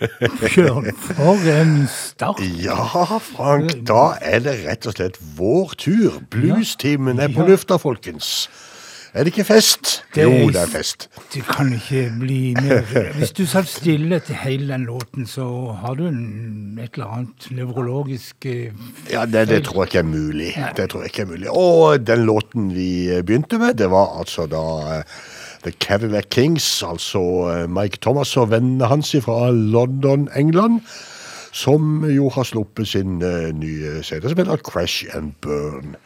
Bjørn, for en start. Ja, Frank, da er det rett og slett vår tur. Bluestimen er på lufta, folkens. Er det ikke fest? Det- Jo, det er fest. Det kan ikke bli mer Hvis du satt stille til hele den låten, så har du en, et eller annet nevrologisk eh, Ja, det, det tror jeg ikke er mulig. Det tror jeg ikke er mulig. Og den låten vi begynte med, det var altså da eh, The Cadillac Kings, altså eh, Mike Thomas og vennene hans fra London, England, som jo har sluppet sin eh, nye CD som heter Crash and Burn.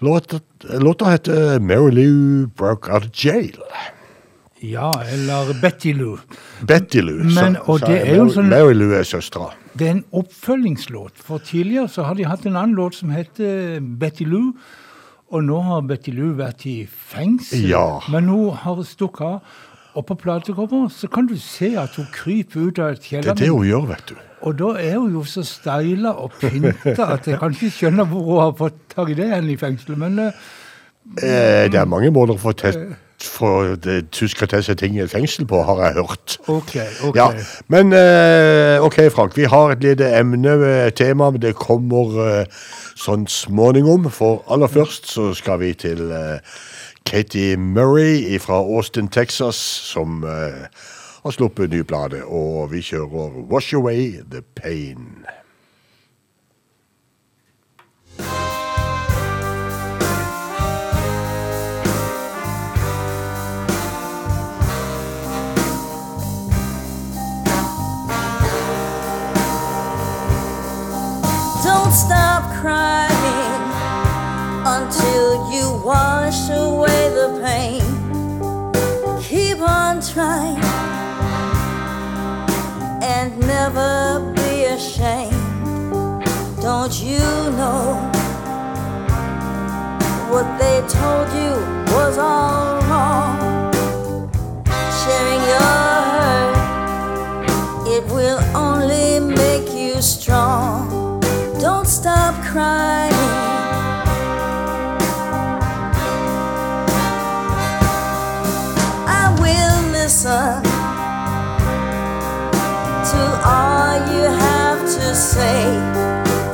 Låta, låta heter Mary Lou Broke Out of Jail. Ja, eller Betty Lou. Betty Lou. Men, det jeg. er jo Mary- sånn- Mary Lou er søstera. Det er en oppfølgingslåt. For tidligere så har de hatt en annen låt som heter Betty Lou. Og nå har Betty Lou vært i fengsel. Ja. Men hun har stukket av. Og på platecoveret så kan du se at hun kryper ut av et Det er det hun gjør, vet du. Og da er hun jo så styla og pynta at jeg kan ikke skjønne hvor hun har fått tak i det hen i fengselet. Men eh, Eh, det er mange måter å få, test, få det, tyske seg ting i fengsel på, har jeg hørt. OK. ok. Ja, Men eh, OK, Frank. Vi har et lite emne, med tema, men det kommer eh, sånn småningom. For aller først så skal vi til eh, Katie Murray fra Austin, Texas, som eh, har sluppet ny plate. Og vi kjører Wash Away The Pain. Crying until you wash away the pain. Keep on trying and never be ashamed. Don't you know what they told you was all wrong? Sharing your hurt, it will only make you strong. Stop crying. I will listen to all you have to say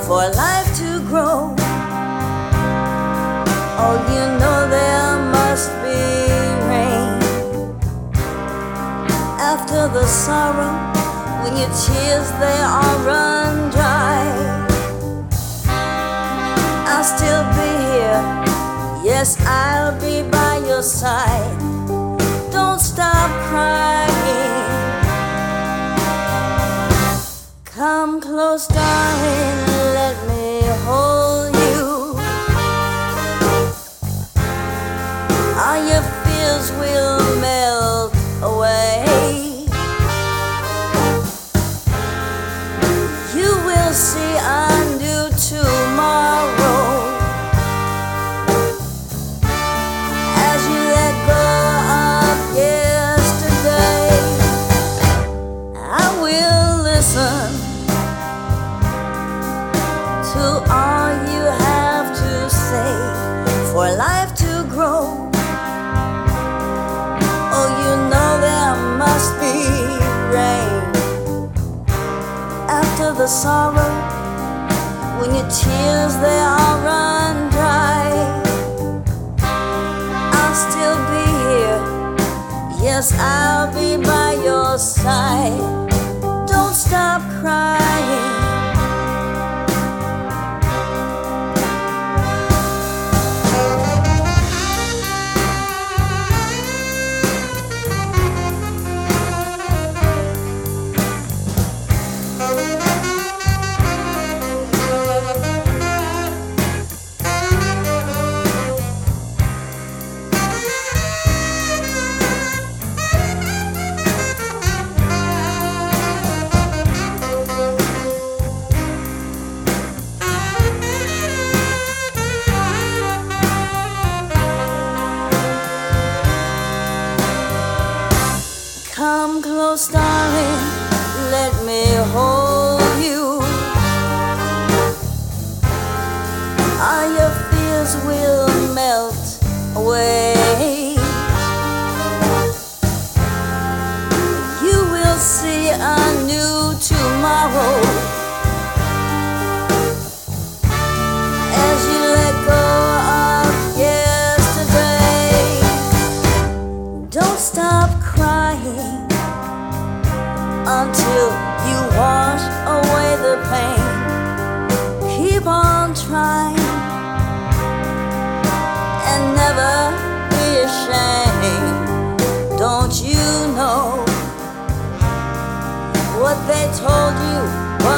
for life to grow. Oh, you know there must be rain after the sorrow when your tears they all run I'll still be here. Yes, I'll be by your side. Don't stop crying. Come close, darling, let me hold you. All your fears will melt to all you have to say for life to grow. Oh, you know there must be rain after the sorrow when your tears they all run dry. I'll still be here. Yes, I'll be by your side. Stop crying.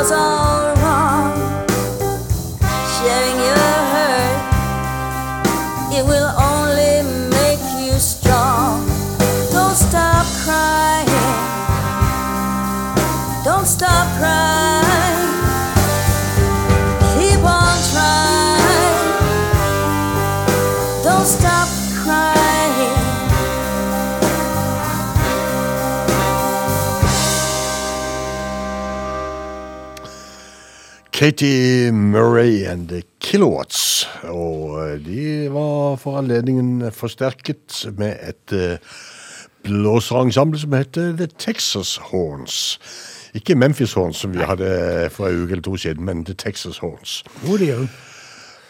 Was all Katie Murray and the Kilowatts. Og eh, de var for anledningen forsterket med et eh, blåserensemble som heter The Texas Horns. Ikke Memphis Horns, som vi hadde for en uke eller to siden, men The Texas Horns. Jo, det gjør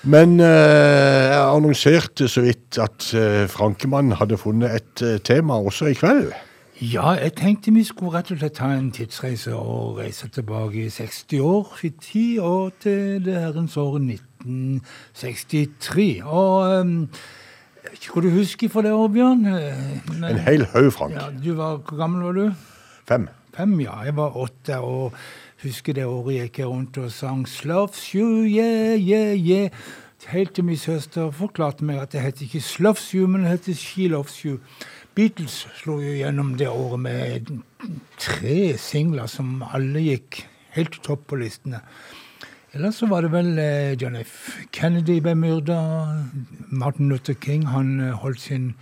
Men eh, jeg annonserte så vidt at Frankemann hadde funnet et tema også i kveld. Ja, jeg tenkte vi skulle rett og slett ta en tidsreise og reise tilbake i 60 år i tid, og til det herrens år 1963. Og um, ikke hva du husker fra det år, Bjørn? Eh, men- En hel haug, Frank. Ja, du var, hvor gammel var du? Fem. Fem, ja. Jeg var åtte, og husker det året gikk jeg rundt og sang Sloves you, yeah, yeah, yeah. Helt til min søster forklarte meg at det heter ikke Sloves you, men det heter She Loves You. Beatles slo jo gjennom det året med tre singler som alle gikk helt til topp på listene. Ellers så var det vel eh, John F. Kennedy ble myrda. Martin Luther King han eh, holdt sin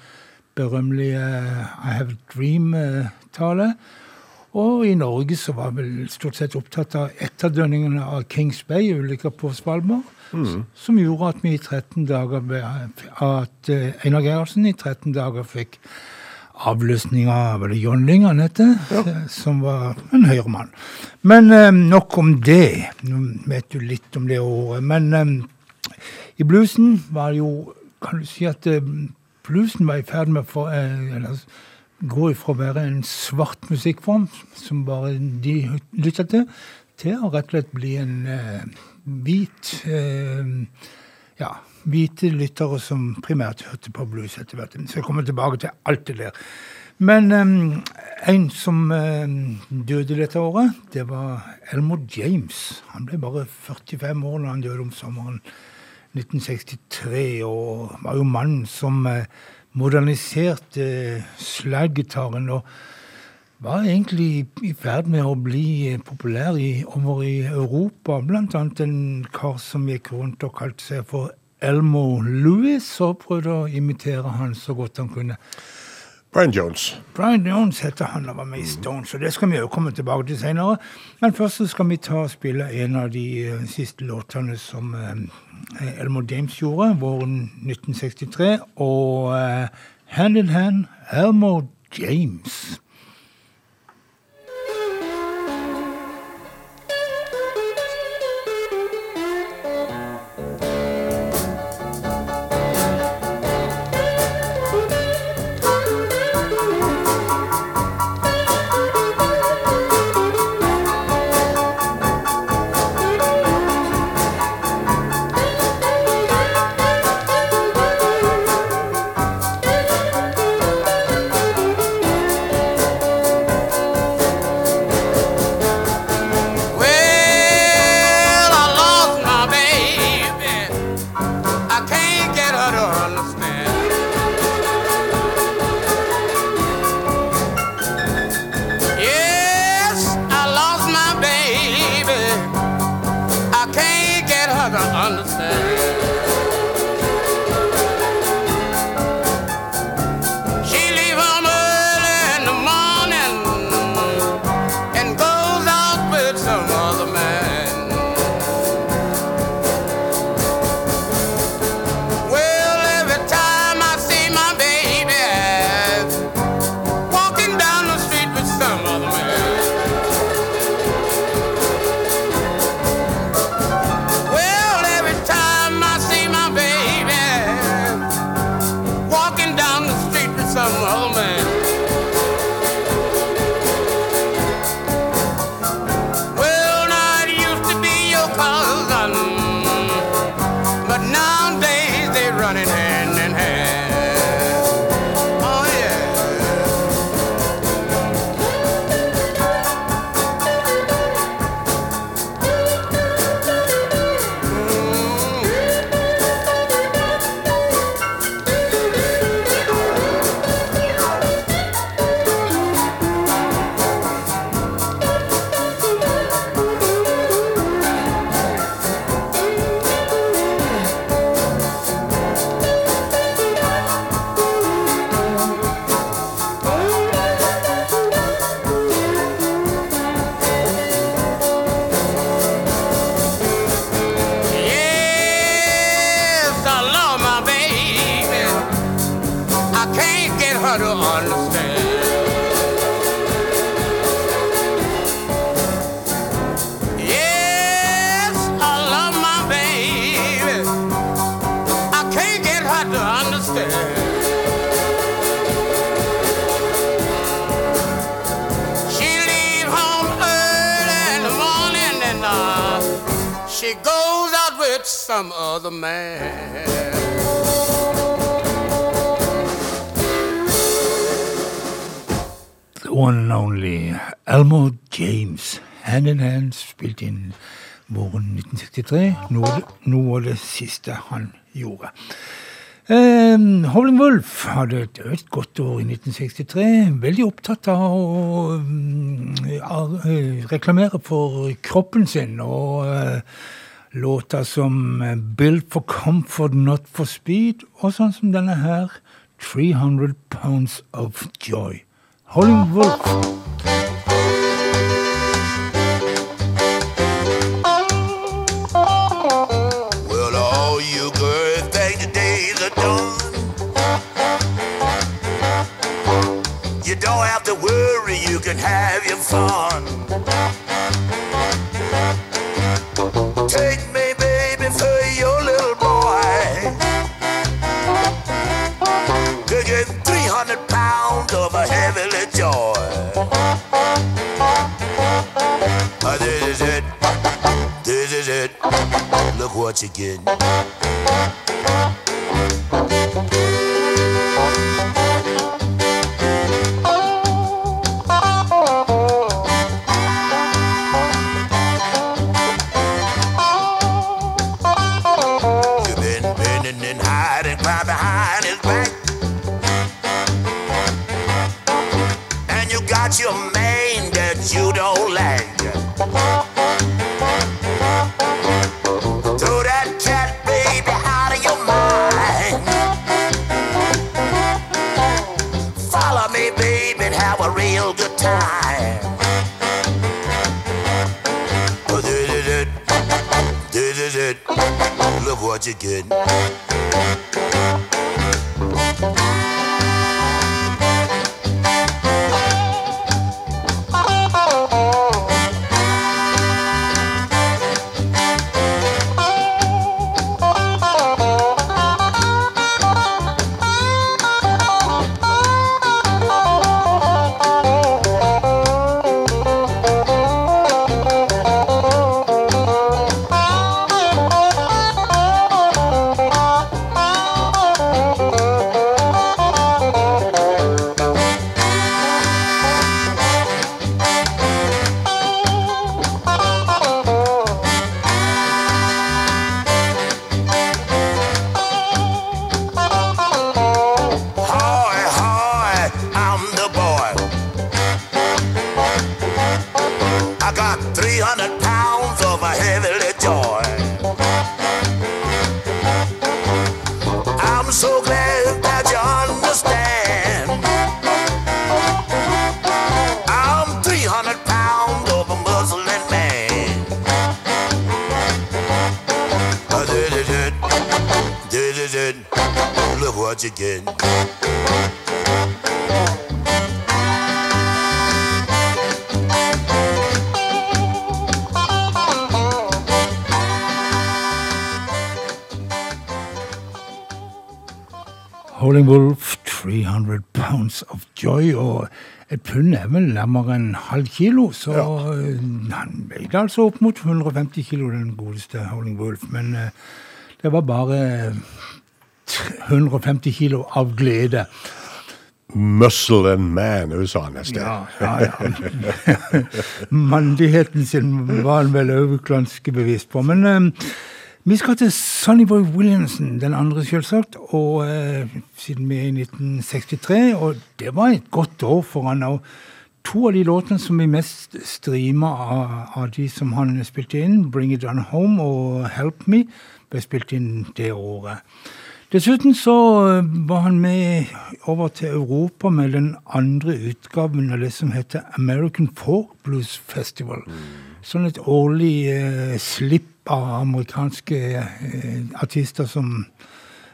berømmelige I Have a Dream-tale. Og i Norge så var vel stort sett opptatt av etterdønningene av Kings Bay-ulykka på Svalbard. Som gjorde at vi i 13 dager at eh, Einar Gerhardsen i 13 dager fikk avløsning av John Lyng han het, ja. som var en høyremann. Men eh, nok om det. Nå vet du litt om det året. Men eh, i bluesen var det jo Kan du si at eh, bluesen var i ferd med å få eh, eller, gå ifra å være en svart musikkform, som bare de lytta til, til å rett og slett bli en eh, hvit eh, ja, hvite lyttere som primært hørte på blues etter hvert. Så jeg kommer tilbake til alt det der. Men um, en som um, døde dette året, det var Elmore James. Han ble bare 45 år da han døde om sommeren 1963, og var jo mannen som uh, moderniserte slaggitaren. og var egentlig i ferd med å bli eh, populær i, over i Europa. Blant annet en kar som gikk rundt og kalte seg for Elmo Louis, og prøvde å imitere han så godt han kunne. Brian Jones. Brian Jones heter han og var med i Stones, og det skal vi jo komme tilbake til senere. Men først så skal vi ta og spille en av de eh, siste låtene som eh, Elmo James gjorde, våren 1963, og eh, Hand in Hand, Elmo James. Some other man. The one and only Elmo James. Hand in Hand spilt inn våren 1963. Noe, noe av det siste han gjorde. Um, Howling Wolf hadde et, et godt år i 1963. Veldig opptatt av å av, eh, reklamere for kroppen sin og eh, låter som eh, Built for Comfort, Not for Speed', og sånn som denne her, '300 Pounds of Joy'. Holling Wolf. You don't have to worry, you can have your fun. did. Look what you get. Georgia good. Look again. Howling Wolf, 300 pounds of joy. Og et pund er vel nærmere en halv kilo, så ja. han veide altså opp mot 150 kilo, den godeste Howling Wolf. Men eh, det var bare eh, 150 kilo av glede. Muscle and man, sa han nesten. Ja, ja, ja. Mandigheten sin var han vel òg ganske bevisst på. Men eh, vi skal til Sonnyboy Williamson, den andre selvsagt, og eh, siden vi er i 1963, og det var et godt år for han. og To av de låtene som vi mest streama av, av de som han spilte inn, 'Bring It On Home' og 'Help Me', ble spilt inn det året. Dessuten så eh, var han med over til Europa med den andre utgaven av det som heter American Folk Blues Festival. Sånn et årlig eh, slipp av amerikanske eh, artister som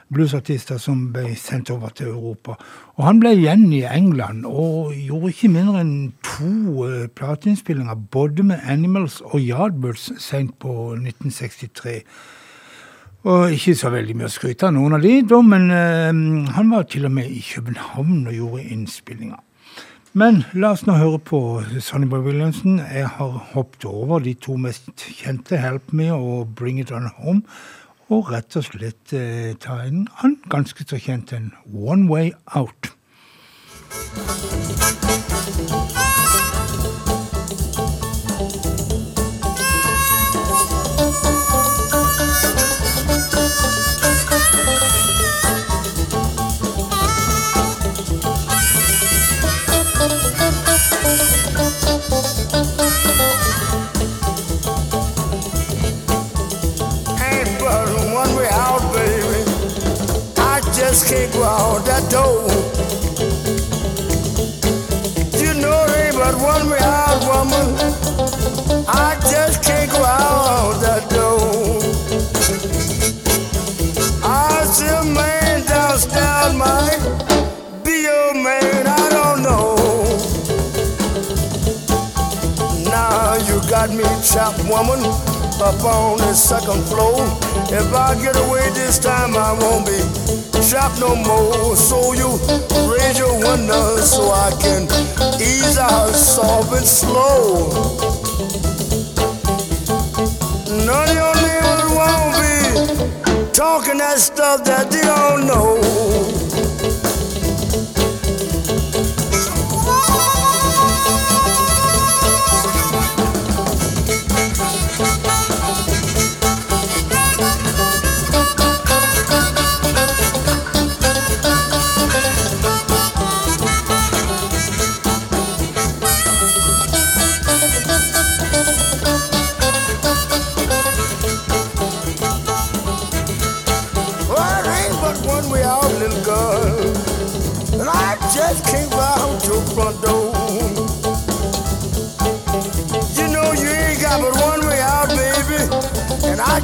bluesartister som ble sendt over til Europa. Og han ble igjen i England og gjorde ikke mindre enn to eh, plateinnspillinger, både med Animals og Yardbirds sent på 1963. Og ikke så veldig mye å skryte av noen av de, da, men eh, han var til og med i København og gjorde innspillinger. Men la oss nå høre på Sonny Boy Williamson. Jeg har hoppet over de to mest kjente, 'Help Me' og 'Bring It On Home', og rett og slett eh, ta en annen ganske så kjent en 'One Way Out'. Just can't go out that door. You know ain't but one way out, woman. I just can't go out that door. I see a man downstairs might be your man, I don't know. Now you got me trapped, woman, up on the second floor. If I get away this time, I won't be trapped no more. So you raise your window so I can ease out soft and slow. None of your neighbors won't be talking that stuff that they don't know.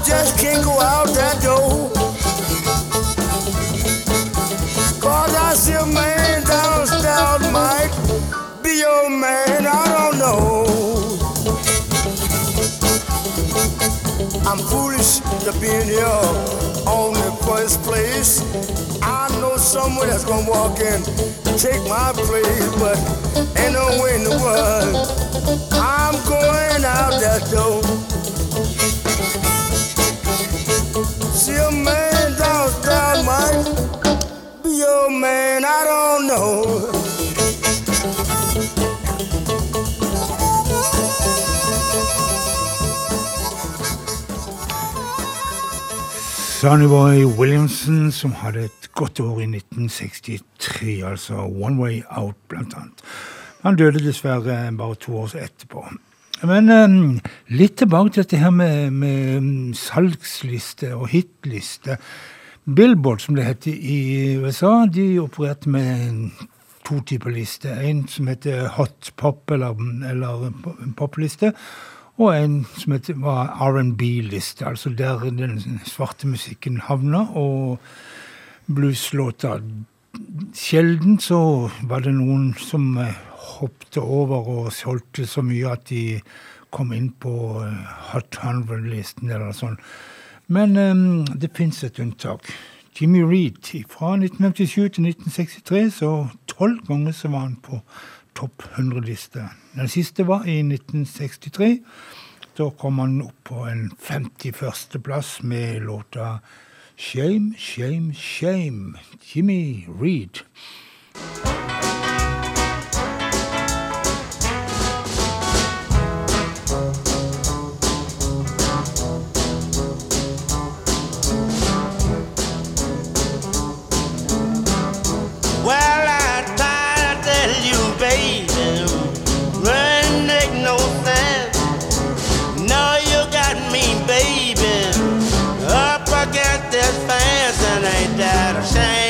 Just can't go out that door. Cause I see a man downstairs might be your man, I don't know. I'm foolish to be in here on the first place. I know someone that's gonna walk in, take my place, but ain't no way in the world. I'm going out that door. Your man, I don't know. Sonny Boy Williamson, som hadde et godt år i 1963, altså One Way Out, blant annet. Han døde dessverre bare to år etterpå. Men um, litt tilbake til dette her med, med salgsliste og hitliste. Billboard, som det heter i USA, de opererte med to typer lister. En som heter hot pop, eller, eller popliste, og en som heter, var R&B-liste, altså der den svarte musikken havna, og blueslåter. Sjelden så var det noen som hoppet hoppte over og solgte så mye at de kom inn på eh, Hot 100-listen eller sånn. Men um, det fins et unntak. Jimmy Reed. Fra 1957 til 1963, så tolv ganger så var han på topp 100-liste. Den siste var i 1963. Da kom han opp på en 51. plass med låta Shame, Shame, Shame. Jimmy Reed. time.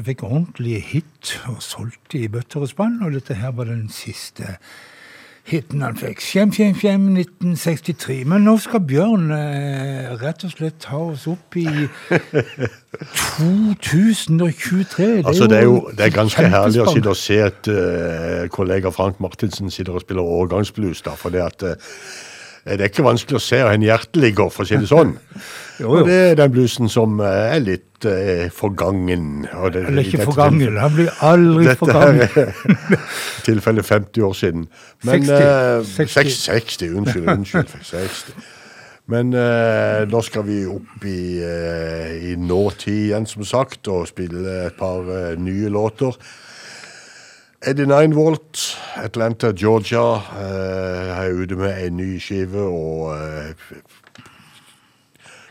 Som fikk ordentlig hit og solgte i bøtter og spann. Og dette her var den siste hiten han fikk. Skjem, skjem, skjem, 1963. Men nå skal Bjørn eh, rett og slett ta oss opp i 2023. Altså, det er jo det er ganske herlig å sitte og se at uh, kollega Frank Martinsen sitter og spiller årgangsblues. da, for det at eh, det er ikke vanskelig å se hvor en hjerte ligger, for å si det sånn. Jo, jo. Og det er den bluesen som eh, er litt eh, forgangen. det- Eller ikke forgangen. Han blir aldri Dette forgangen. Dette er tilfellet 50 år siden. Men, 60. eh, 60. 60. 60, unnskyld. unnskyld 60. Men eh, nå skal vi opp i, eh, i nåtid igjen, som sagt, og spille et par eh, nye låter. Eddie Ninevolt, Atlanta, Georgia, uh, er ute med en ny skive, og Uh,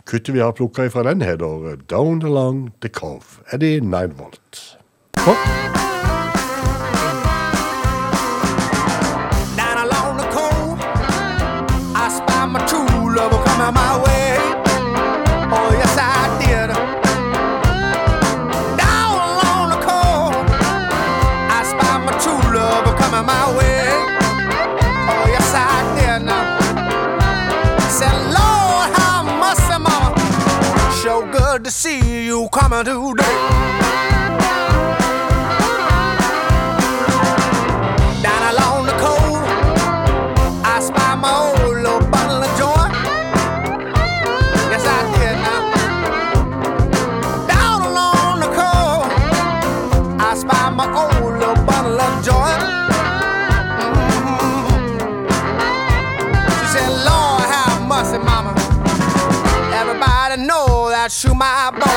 kuttet vi har plukka ifra den, heter Down Along The Cove. Eddie volt? Down you coming today. Down along the coast, I spy my old little bottle of joy. Yes, I did now. Down along the coast, I spy my old little bottle of joy. Mhm. She said, Lord, have mercy, mama. Everybody know that you my boy.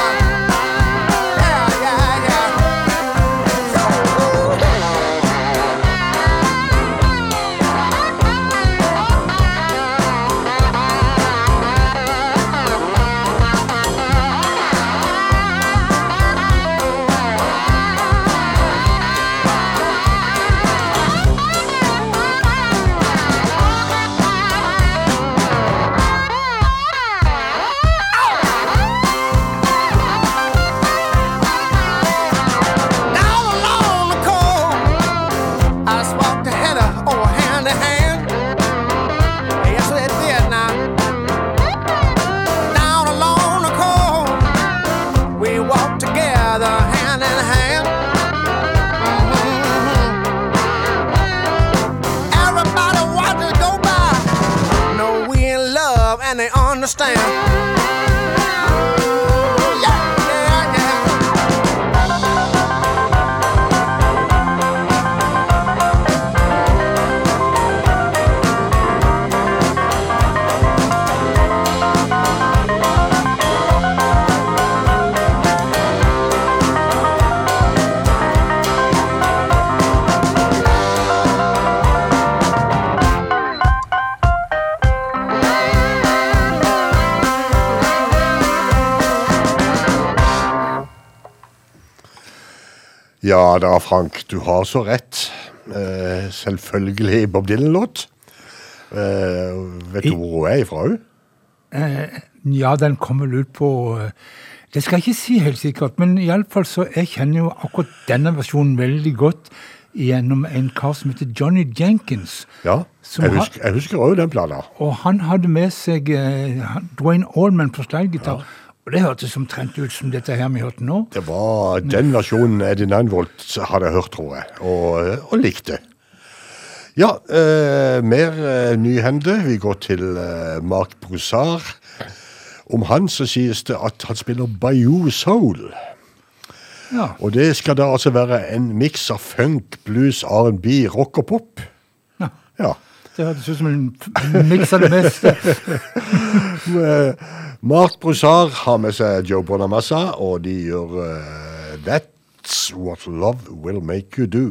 Understand. Ja da, Frank, du har så rett. Eh, selvfølgelig Bob Dylan-låt. Eh, vet du hvor hun er ifra? hun? Ja, den kommer vel ut på eh, Det skal jeg ikke si helt sikkert, men iallfall så jeg kjenner jo akkurat denne versjonen veldig godt gjennom en kar som heter Johnny Jenkins. Ja, jeg husker, jeg husker også den plata. Og han hadde med seg eh, Dwayne Allman på slaggitar. Og det hørtes omtrent ut som dette her vi hørte nå. Det var den versjonen Eddie Ninevolt hadde hørt, tror jeg, og, og likte. Ja, eh, mer eh, nyhende. Vi går til eh, Mark Broussard. Om han så sies det at han spiller Bayou Soul. Ja. Og det skal da altså være en miks av funk, blues, R&B, rock og pop. ja. Ja. Det hørtes ut som en miks av det meste. Mark Broussard har med seg Joe Bonamassa, og de gjør uh, That's What Love Will Make You Do.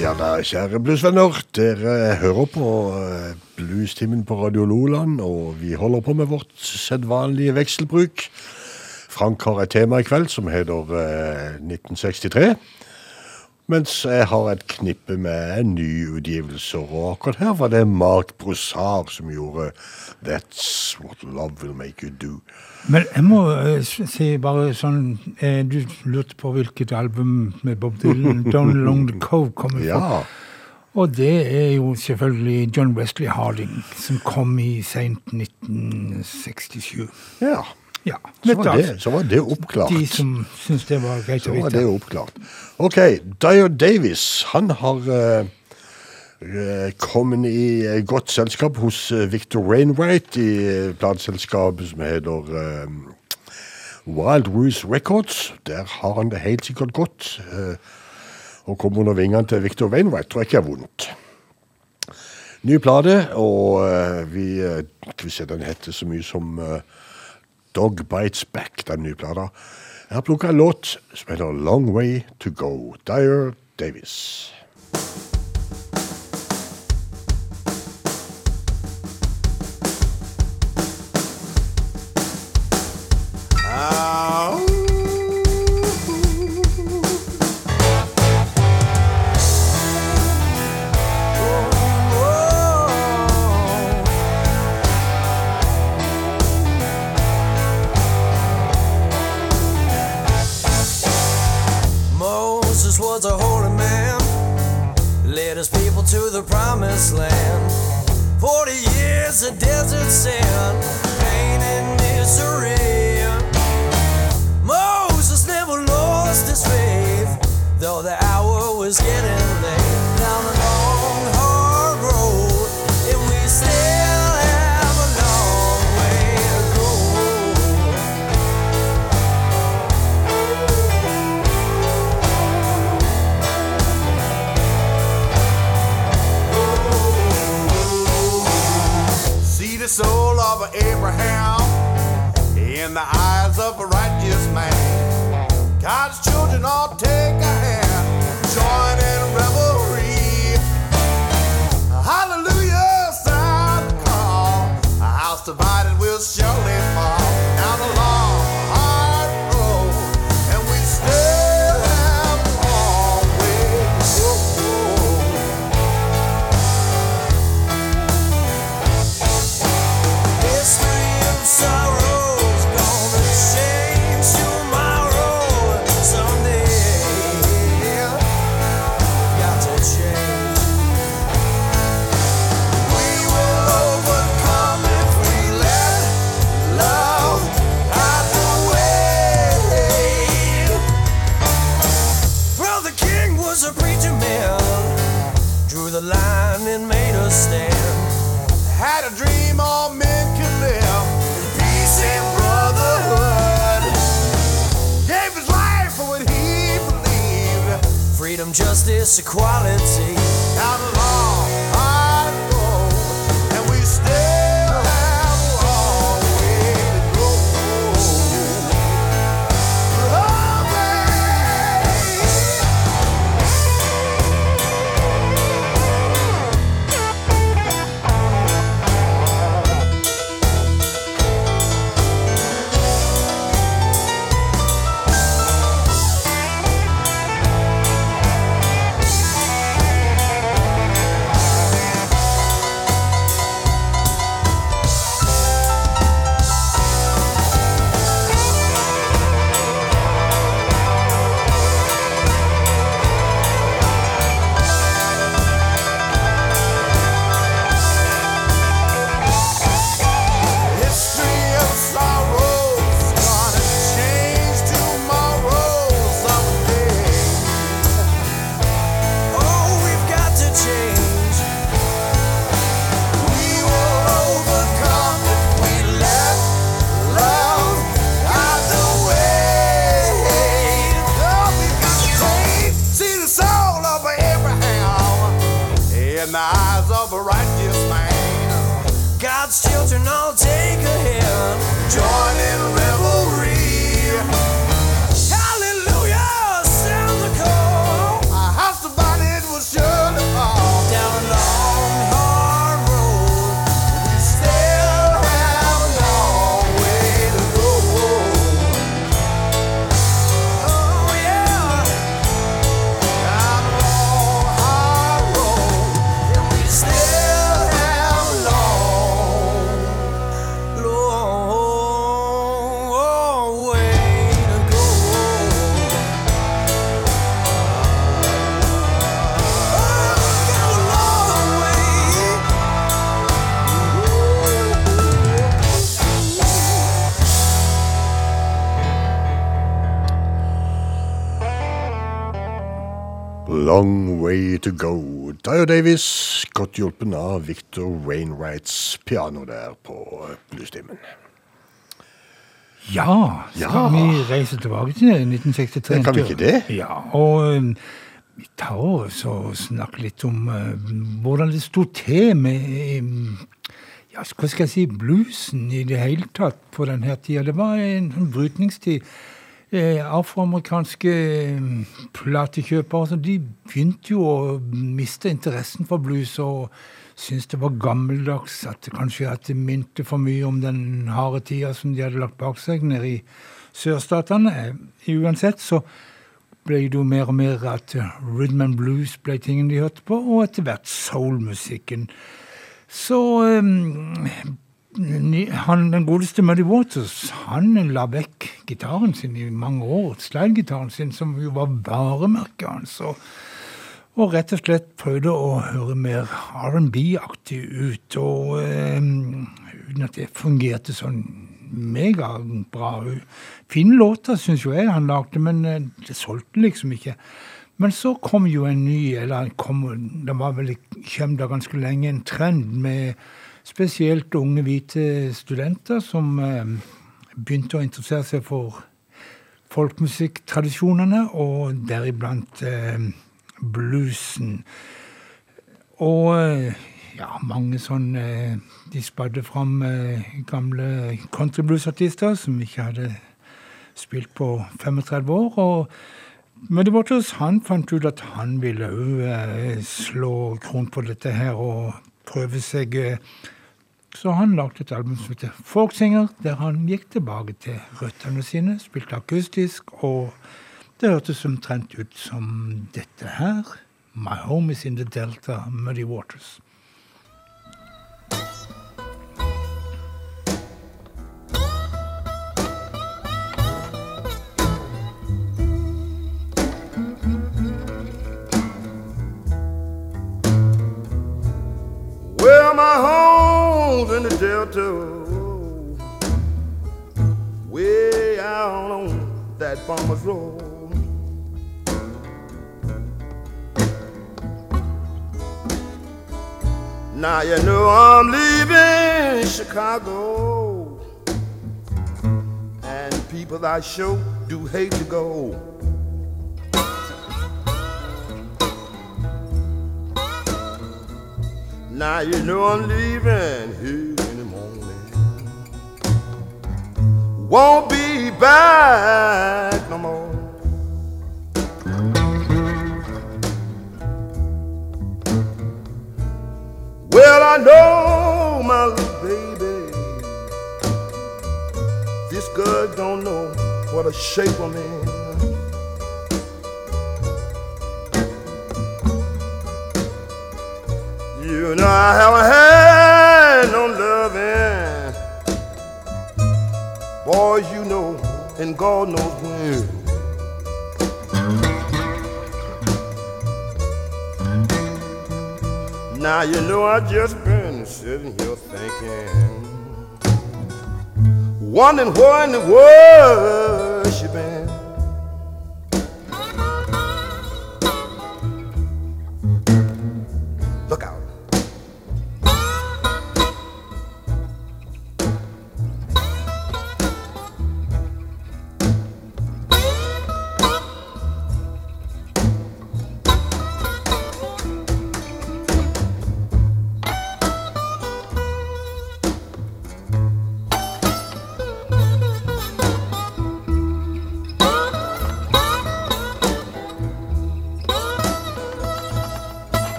Ja da, kjære bluesvenner. Dere hører på eh, Bluestimen på Radio Loland, og vi holder på med vårt sedvanlige vekselbruk. Frank har et tema i kveld som heter eh, 1963. Mens jeg har et knippe med nyutgivelser, og akkurat her var det Mark Broussard som gjorde That's What Love Will Make You Do. Men jeg må eh, si bare sånn eh, Du lurte på hvilket album med Bob Dylan Down Along the Cove kommer fra. Ja, Og det er jo selvfølgelig John Wesley Harding, som kom i seint 1967. ja. Ja, Så var, det, så var det oppklart. De som syns det var greit Så å var det oppklart. OK, Dyer Davis han har eh, eh, i eh, godt selskap hos eh, Victor Wainwright i plateselskapet som heter Wild Roose Records. Der har han det helt sikkert godt. å komme under vingene til Victor Wainwright tror jeg ikke er vondt. Ny plate, og vi vi se, den heter så mye som Dog Bites Back, den nye plata. Jeg har plukka en låt som heter Long Way To Go. Dyer Davis. Desert sand, pain and misery. Abraham in the eyes of a righteous man. God's children all take a hand, join in revelry. Hallelujah, sound the call. A house divided will surely fall. Down a long, this equality. God's I'll take a hand. Join in long way to go. Dyer Davis, godt hjulpen av Victor Wainwrights piano der på bluestimen. Ja, skal Ja. vi reise tilbake til 1963? Ja, kan vi ikke det? Ja, og um, vi tar også og snakker litt om uh, hvordan det sto til med um, ja, hva skal jeg si, bluesen i det hele tatt på denne tida. Det var en en brytningstid. Eh, afroamerikanske eh, platekjøpere de begynte jo å miste interessen for blues og syntes det var gammeldags. At det kanskje at det minte for mye om den harde tida som de hadde lagt bak seg nede i sørstatene. Eh, Uansett så ble det jo mer og mer at rhythm and blues ble tingen de hørte på, og etter hvert soulmusikken. Så um, han, den godeste Muddy Waters han la vekk gitaren sin i mange år, slidegitaren sin, som jo var varemerket hans. Og, og rett og slett prøvde å høre mer R&B-aktig ut. Og eh, uten at det fungerte sånn megabra. Fine låter, syns jo jeg han lagde, men eh, det solgte liksom ikke. Men så kom jo en ny, eller kom, det var vel kjem da ganske lenge, en trend med spesielt unge hvite studenter som eh, begynte å interessere seg for folkemusikktradisjonene, og deriblant eh, bluesen. Og eh, ja, mange sånn De spadde fram gamle countrybluesartister som ikke hadde spilt på 35 år. og Muddy Waters han fant ut at han ville òg slå kron på dette her og prøve seg. Eh, så han lagde et album som heter Folksinger, der han gikk tilbake til røttene sine, spilte akustisk, og det hørtes omtrent ut som dette her. My Home Is In The Delta, Muddy Waters. Well, my home's in the Delta, way out on that farmer's road. Now you know I'm leaving Chicago, and people I sure do hate to go. Now you know I'm leaving here in the morning. Won't be back no more. Well, I know my little baby. This girl don't know what a shape I'm in. You know I haven't had no loving. Boys, you know, and God knows when. Now you know I just been sitting here thinking, wondering where in the world she been.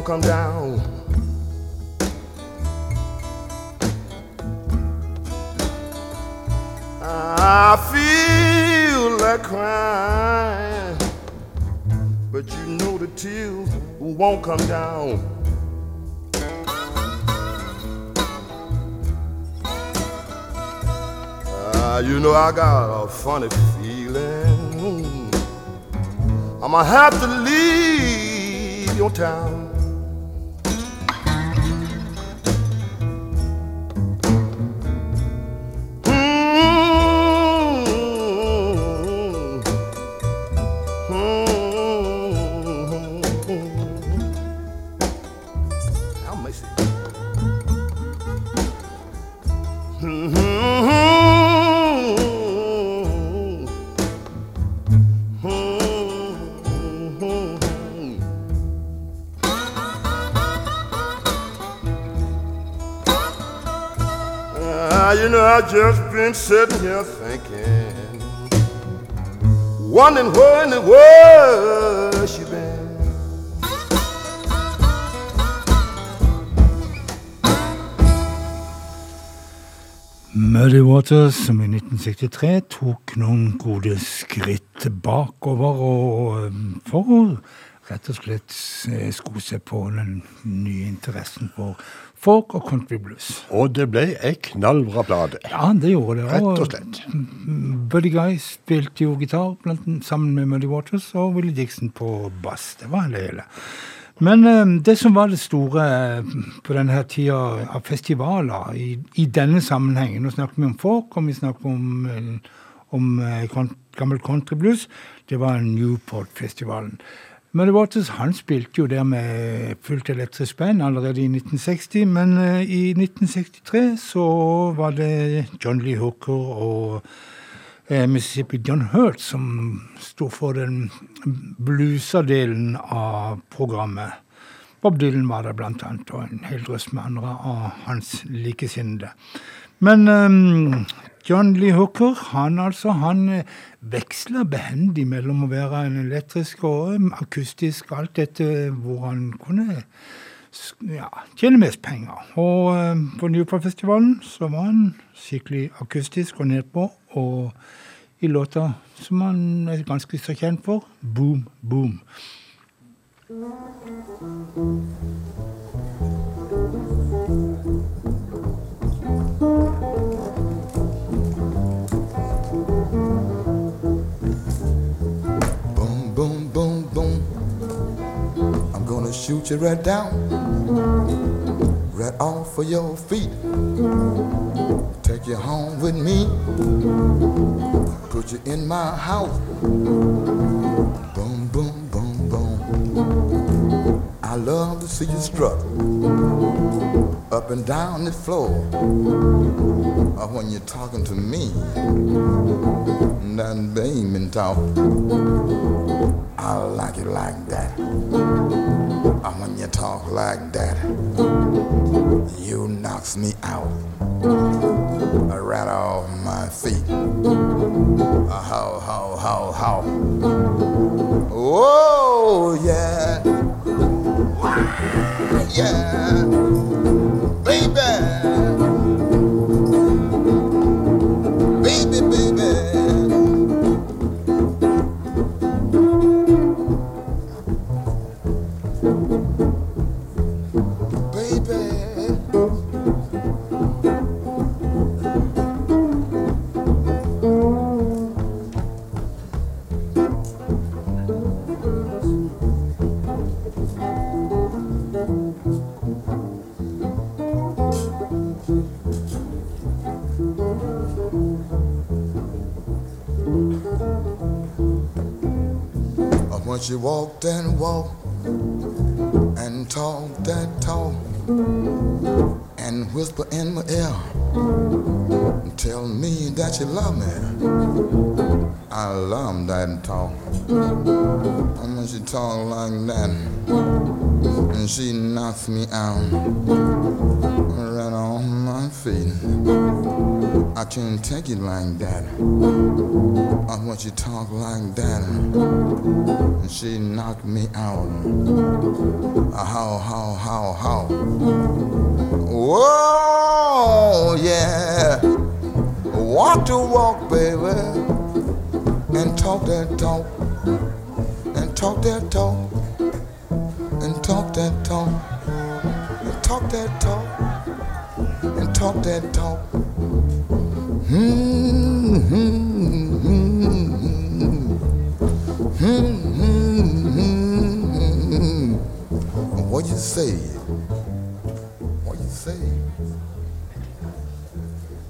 Won't come down. I feel like crying, but you know the tears won't come down. Ah, you know I got a funny feeling. I'ma have to leave your town. I just been sitting here thinking, wondering where in the world she been. Muddy Waters, som i 1963 tok noen gode skritt bakover og eh, for å rett og slett eh, sko seg på den nye interessen for folk og country blues. Og det ble ei knallbra plate. Ja, det gjorde det. Rett og slett. Buddy Guy spilte jo gitar blant, sammen med Muddy Waters, og Willie Dixon på bass. Det var det hele. Men eh, det som var det store eh, på denne her tida av festivaler i, i denne sammenhengen Nå snakker vi om folk, og vi snakker om, om, om eh, kon- gammel countryblues. Det var Newport-festivalen. Muddy Waters han spilte jo der med fullt elektrisk band allerede i 1960, men eh, i 1963 så var det John Lee Hooker og eh, Mississippi John Hurt som sto for den bluesa delen av programmet. Bob Dylan var der blant annet, og en hel drøss med andre av hans likesinnede. Men um, John Lee Hooker, han altså, han veksla behendig mellom å være en elektrisk og akustisk, alt dette hvor han kunne ja, tjene mest penger. Og eh, på Newport-festivalen så var han skikkelig akustisk og nedpå, og i låta som han er ganske så kjent for, Boom Boom. Boom, shoot you right down, right off of your feet. Take you home with me, put you in my house. Boom, boom, boom, boom. I love to see you strut up and down the floor. Or when you're talking to me, that baby talk. I like it like that. And when you talk like that, you knocks me out. Right off my feet. How, how, how, how. Oh, yeah. Yeah. She walked and walked and talked that talk and whisper in my ear and tell me that you love me. I love that talk. And when she talk like that and she knocks me out right on my feet. I can't take it like that. And when she talk like that and she knocked me out. How, how, how, how. Whoa, yeah. Walk to walk, baby. And talk that talk. And talk that talk. And talk that talk. And talk that talk. And talk that talk. Hmm. What you say? What you say?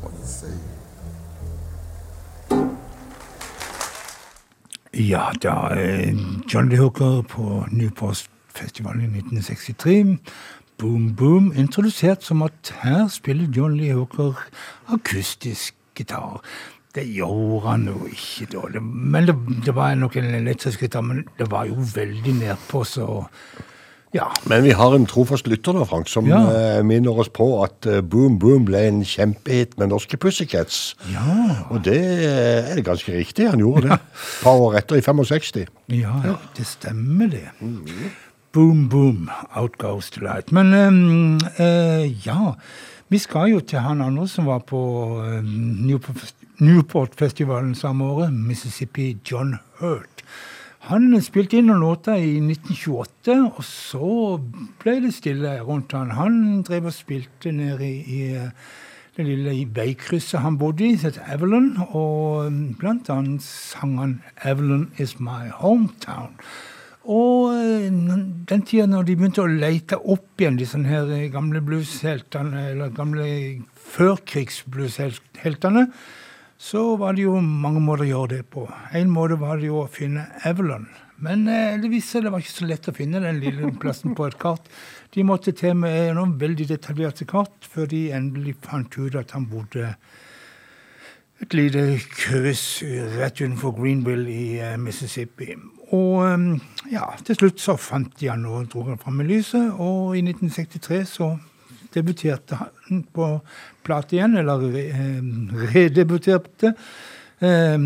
What you say? Ja, da eh, John Lee Hooker på Newport-festivalen i 1963. Boom Boom introdusert som at her spiller John Lee Hooker akustisk gitar. Det gjorde han jo ikke da. Det, men det, det var nok en elektrisk gitar, men det var jo veldig nedpå, så ja. Men vi har en trofast lytter da, Frank, som Ja. uh, minner oss på at uh, Boom Boom ble en kjempehit med norske Pussycats. Ja, Og det uh, er ganske riktig, han gjorde det. Et par år etter, i 65. ja, det stemmer det. Boom, boom, out goes the light. Men um, uh, ja, vi skal jo til han andre som var på um, Newport- Newport-festivalen samme året, Mississippi John Hurt. Han spilte inn noen låter i 1928, og så ble det stille rundt han. Han drev og spilte nede i, i eh, det lille veikrysset han bodde i, som het Evelyn, og eh, blant annet sang han 'Evelyn is my hometown'. Og eh, den tida når de begynte å lete opp igjen disse her eh, gamle bluesheltene, eller gamle førkrigsbluesheltene, så var det jo mange måter å gjøre det på. En måte var det jo å finne Avalon. Men det viste seg det var ikke så lett å finne den lille plassen på et kart. De måtte til med noen veldig detaljerte kart før de endelig fant ut at han bodde et lite kryss rett utenfor Greenville i eh, Mississippi. Og eh, ja, til slutt så fant de han og dro han fram i lyset, og i 1963 så debuterte han på plate igjen, eller eh, redebuterte. eh,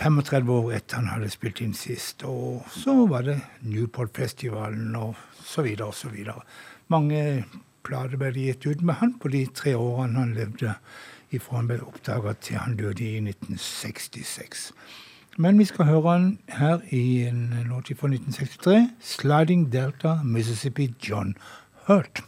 35 år etter han hadde spilt inn sist. Og så var det Newport-festivalen og så videre og så videre. Mange plater ble gitt ut med han på de tre årene han levde ifra han ble oppdaga til han døde i 1966. Men vi skal høre han her i en låt fra 1963, 'Sliding Delta Mississippi John Hurt'.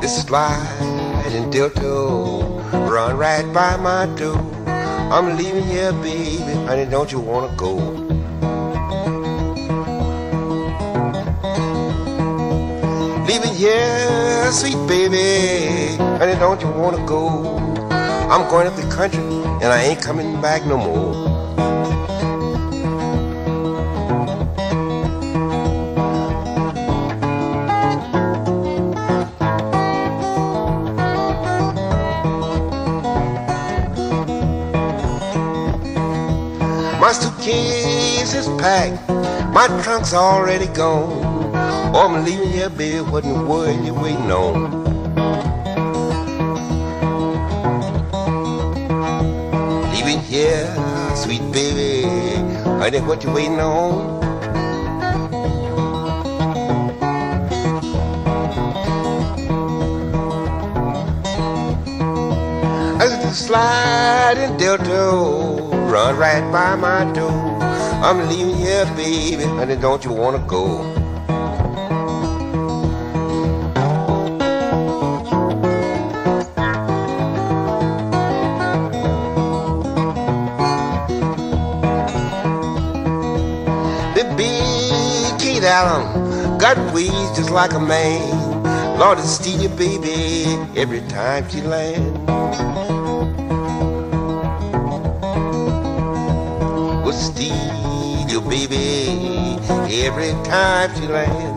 This slide and dilto run right by my door. I'm leaving here, baby, honey, don't you wanna go? Here, sweet baby, honey, don't you wanna go? I'm going up the country and I ain't coming back no more. My suitcase is packed, my trunk's already gone. I'm leaving here, baby, what in the world you waiting on? Leaving here, sweet baby, honey, what you waiting on? In Delta, run right by my door. I'm leaving here, baby, honey, don't you wanna go? Kate got ways just like a man. Lord, it's steal your baby every time she land. Will steal your baby every time she land.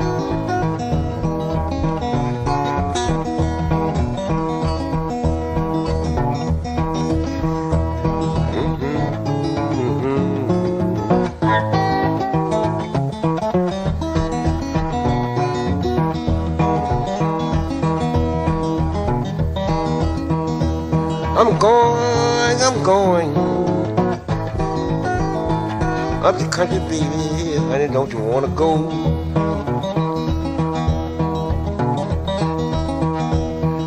Going, I'm up the country, baby. Honey, don't you wanna go?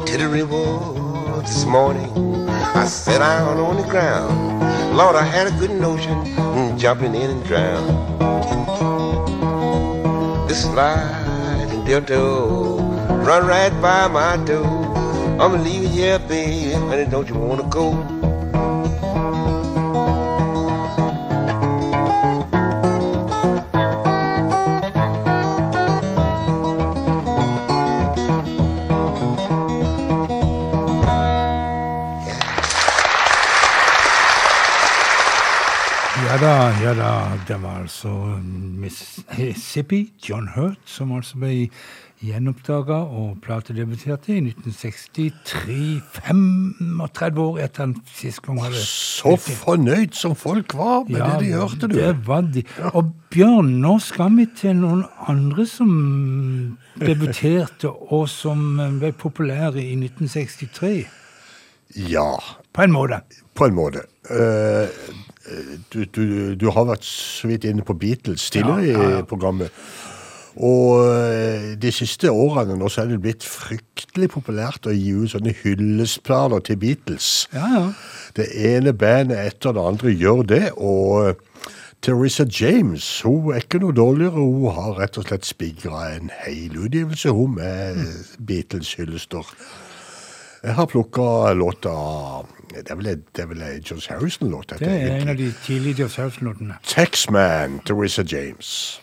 To the river this morning, I sat down on the ground. Lord, I had a good notion, mm, jumping in and drown. This sliding dildo run right by my door. I'ma leave it here, baby, honey, don't you wanna go? Ja da. Det var altså Mississippi, John Hurt, som altså ble gjenoppdaga og platedebuterte i 1963. 35 år etter han sist gang hadde Så fornøyd som folk var med det de hørte, du. Det var de. Og Bjørn, nå skal vi til noen andre som debuterte, og som ble populære i 1963. Ja, På en måte. på en måte. Eh, du, du, du har vært så vidt inne på Beatles tidligere Ja, ja, i programmet. Og eh, de siste årene nå så er det blitt fryktelig populært å gi ut sånne hyllestplaner til Beatles. Ja, ja. Det ene bandet etter det andre gjør det, og eh, Teresa James hun er ikke noe dårligere. Hun har rett og slett spigra en hel utgivelse hun med Beatles-hyllester. Jeg har plukka låta Det er vel, det er vel en George Harrison-låt? Det er en av de tidlige George Harrison-låtene. Taxman, Teresa James.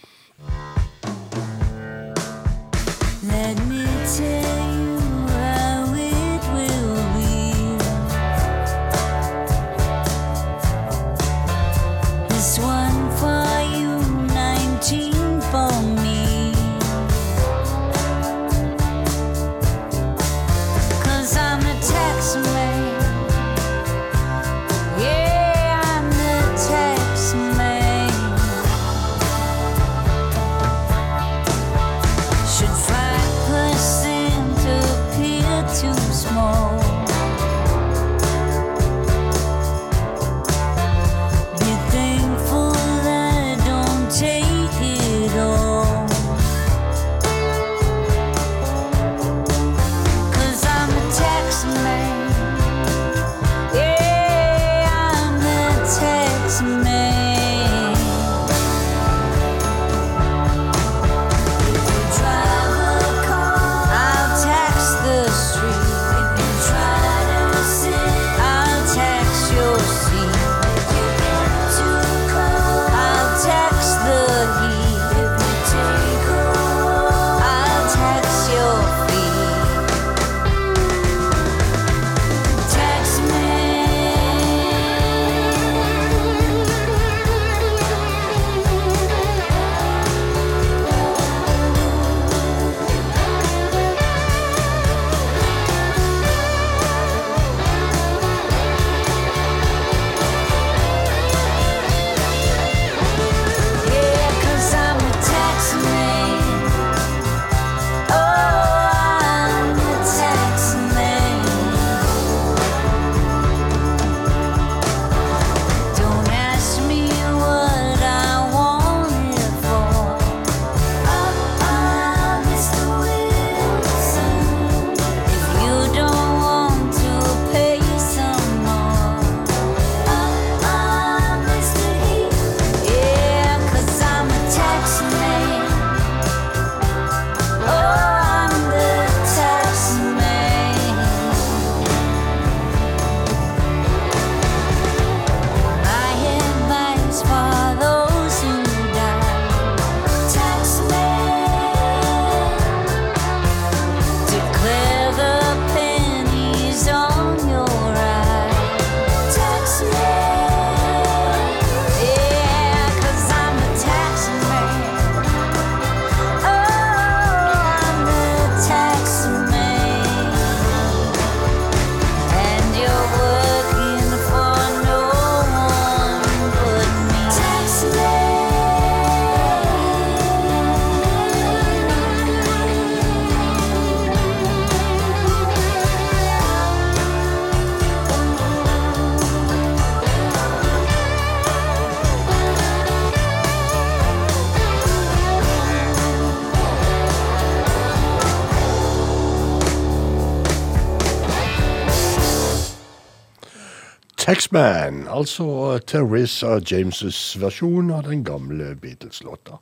Taxman, altså Teresa James' versjon av den gamle Beatles-låta.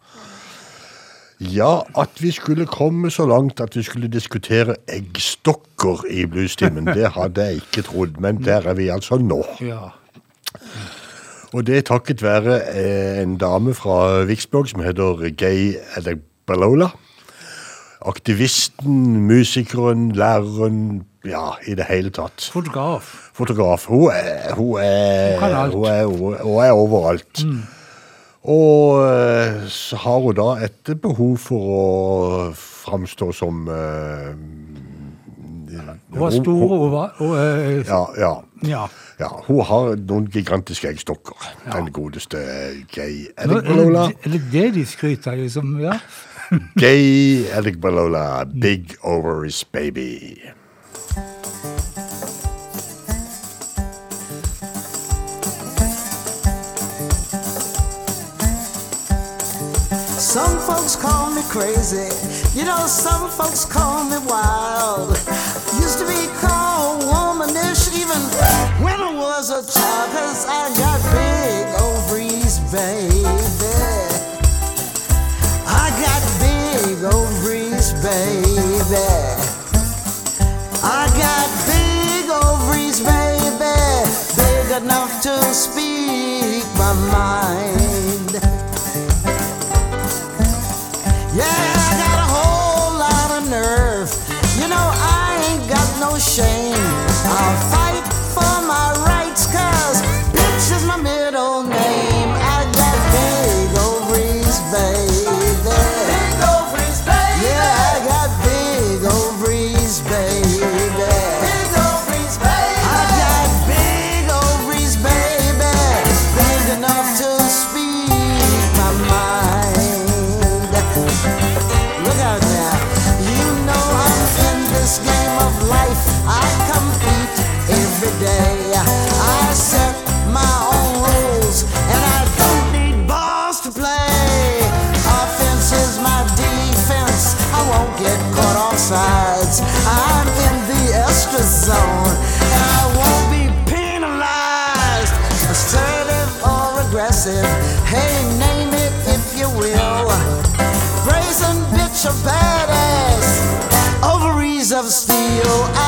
Ja, at vi skulle komme så langt at vi skulle diskutere eggstokker i bluestimen, det hadde jeg ikke trodd, men der er vi altså nå. Ja. Og det er takket være eh, en dame fra Vicksburg som heter Gay Adebalola. Aktivisten, musikeren, læreren, ja, i det hele tatt. Fotograf. Fotograf. Hun er, hun er, Hun er, hun er overalt. Og eh, så har hun da et behov for å framstå som uh, Hun var stor og var og, eh, Ja, ja. ja. Ja, hun har noen gigantiske eggstokker. Den godeste Gay er, det, er det det de skryter av, liksom? Ja. Gay Adigbalola, Big Ovaries Baby. Some folks call me crazy. You know, some folks call me wild. Used to be called womanish even when I was a child, cause I got big ovaries, baby. Baby. I got big ovaries, baby. Big enough to speak my mind. Yeah, I got a whole lot of nerve. You know, I ain't got no shame. I'll fight of steel.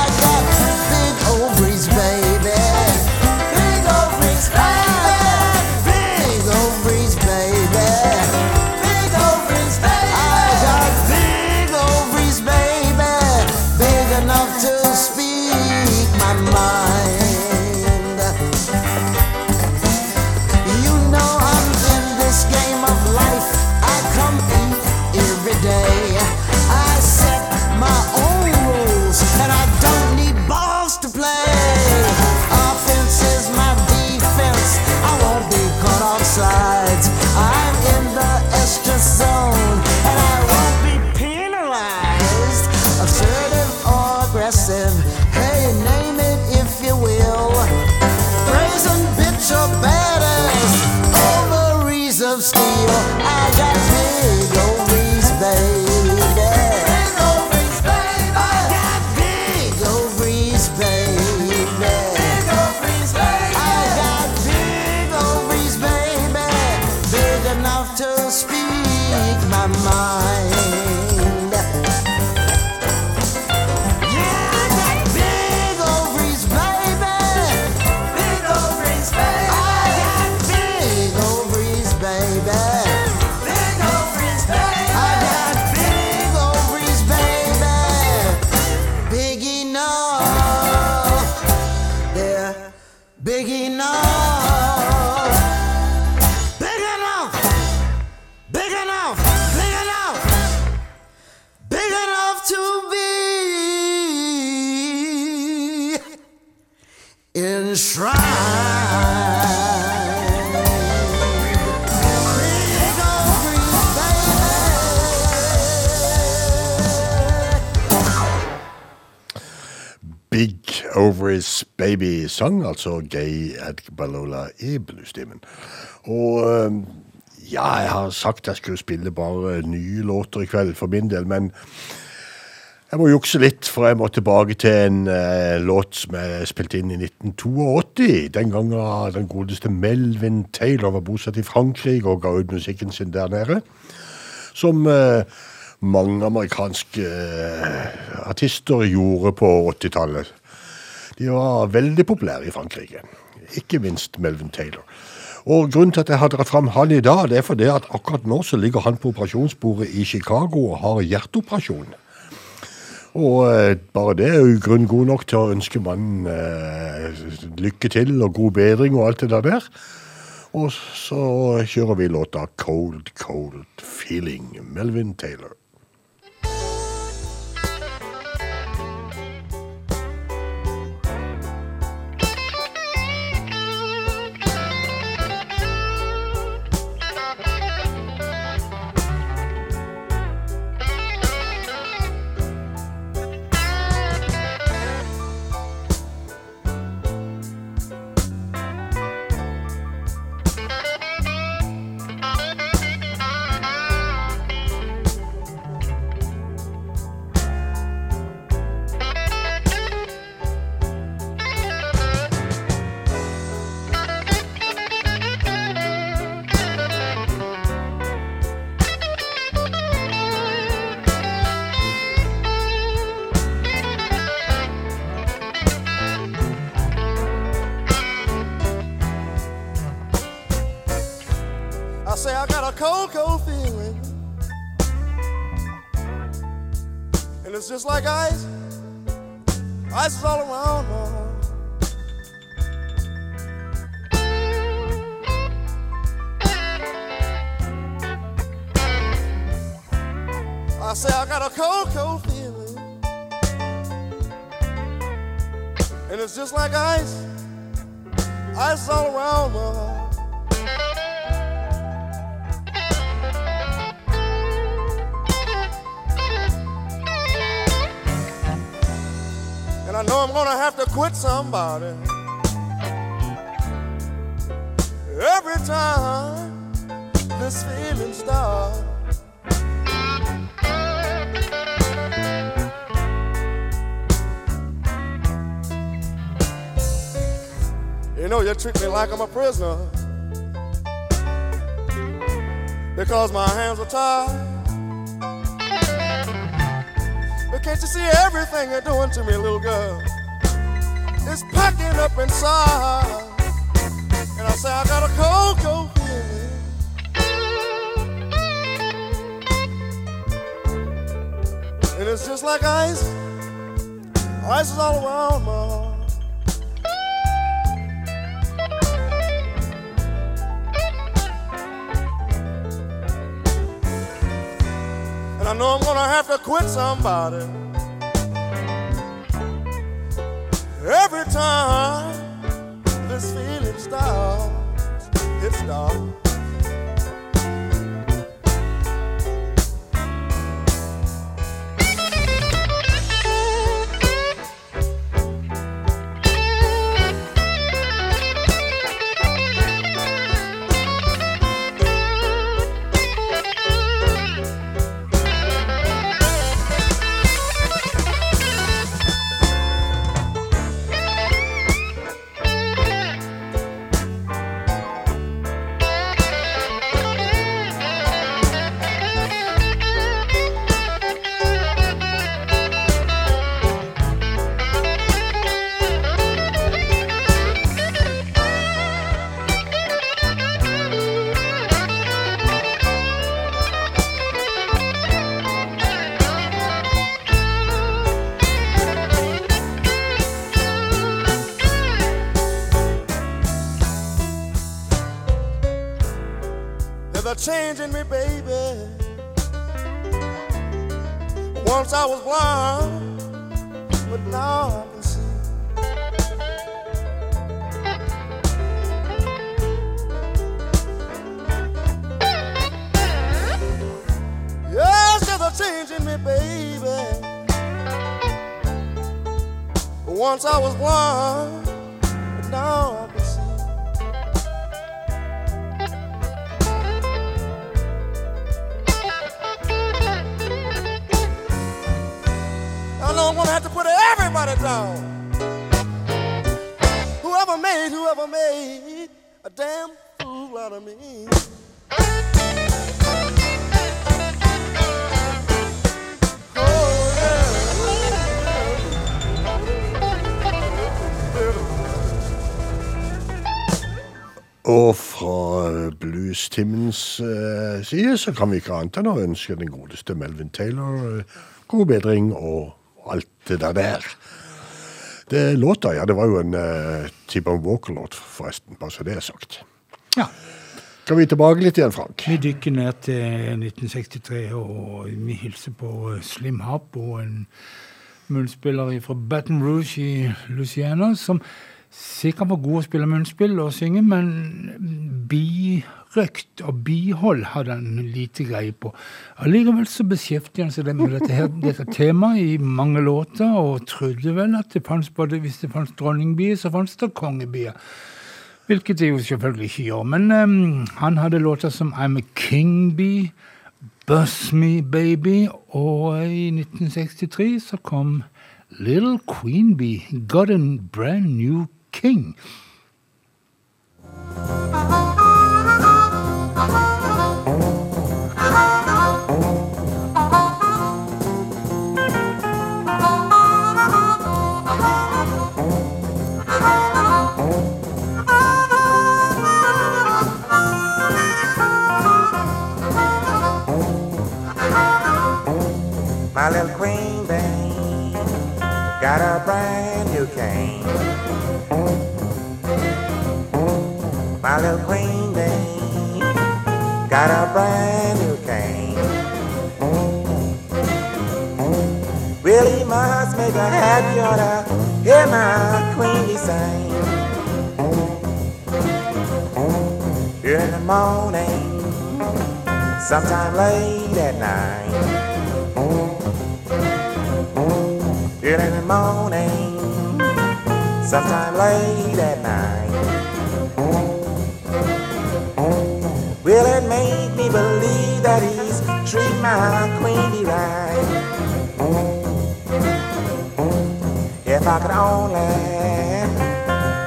Sang altså Gay Adgbalola i bluesstimen. Og eh, ja, jeg har sagt jeg skulle spille bare nye låter i kveld for min del, men Jeg må jukse litt, for jeg må tilbake til en eh, låt som jeg spilte inn i 1982. Den gangen den godeste Melvin Taylor var bosatt i Frankrike og ga ut musikken sin der nede. Som eh, mange amerikanske eh, artister gjorde på 80-tallet. De var veldig populære i Frankrike. Ikke minst Melvin Taylor. Og Grunnen til at jeg har dratt fram han i dag, det er fordi at akkurat nå så ligger han på operasjonsbordet i Chicago og har hjerteoperasjon. Og eh, bare det er jo grunn god nok til å ønske mannen eh, lykke til og god bedring og alt det der. Og så kjører vi låta 'Cold Cold Feeling', Melvin Taylor. like I somebody. Every time this feeling starts. You know, you treat me like I'm a prisoner. Because my hands are tied. But can't you see everything you're doing to me, little girl? It's packing up inside. And I say, I got a cold, cold feeling. And it's just like ice. Ice is all around my heart. And I know I'm gonna have to quit somebody. Time this feeling starts, it starts. Everybody down. Whoever made, whoever made a damn fool out of me. Og fra blues-Timmens eh, side så kan vi ikke annet enn å ønske den godeste Melvin Taylor eh, god bedring og det der der. Det låta, ja, det var jo en uh, T-Bone Walker-låt, forresten, bare så det er sagt. Ja. Skal vi tilbake litt igjen, Frank? Vi dykker ned til 1963, og vi hilser på Slim Harpo, en munnspiller fra Baton Rouge i Luciana, som sikkert var god å spille munnspill og synge, men birøkt og bihold hadde han lite greie på. Allikevel så beskjeftiget han seg med dette, her, dette temaet i mange låter, og trodde vel at det fanns både hvis det fantes dronningbier, så fantes det kongebier. Hvilket det jo selvfølgelig ikke gjør. Men um, han hadde låter som I'm a King Bee, Buzz Me Baby, og i 1963 så kom Little Queen Bee, Got a Brand New King. My got a brand new cane. My little queen got a brand new cane. Really must make her happy or to hear my queen bee sing. In the morning, sometime late at night. Early in the morning, sometime late at night. Will it make me believe that he's treat my queenie right? If I could only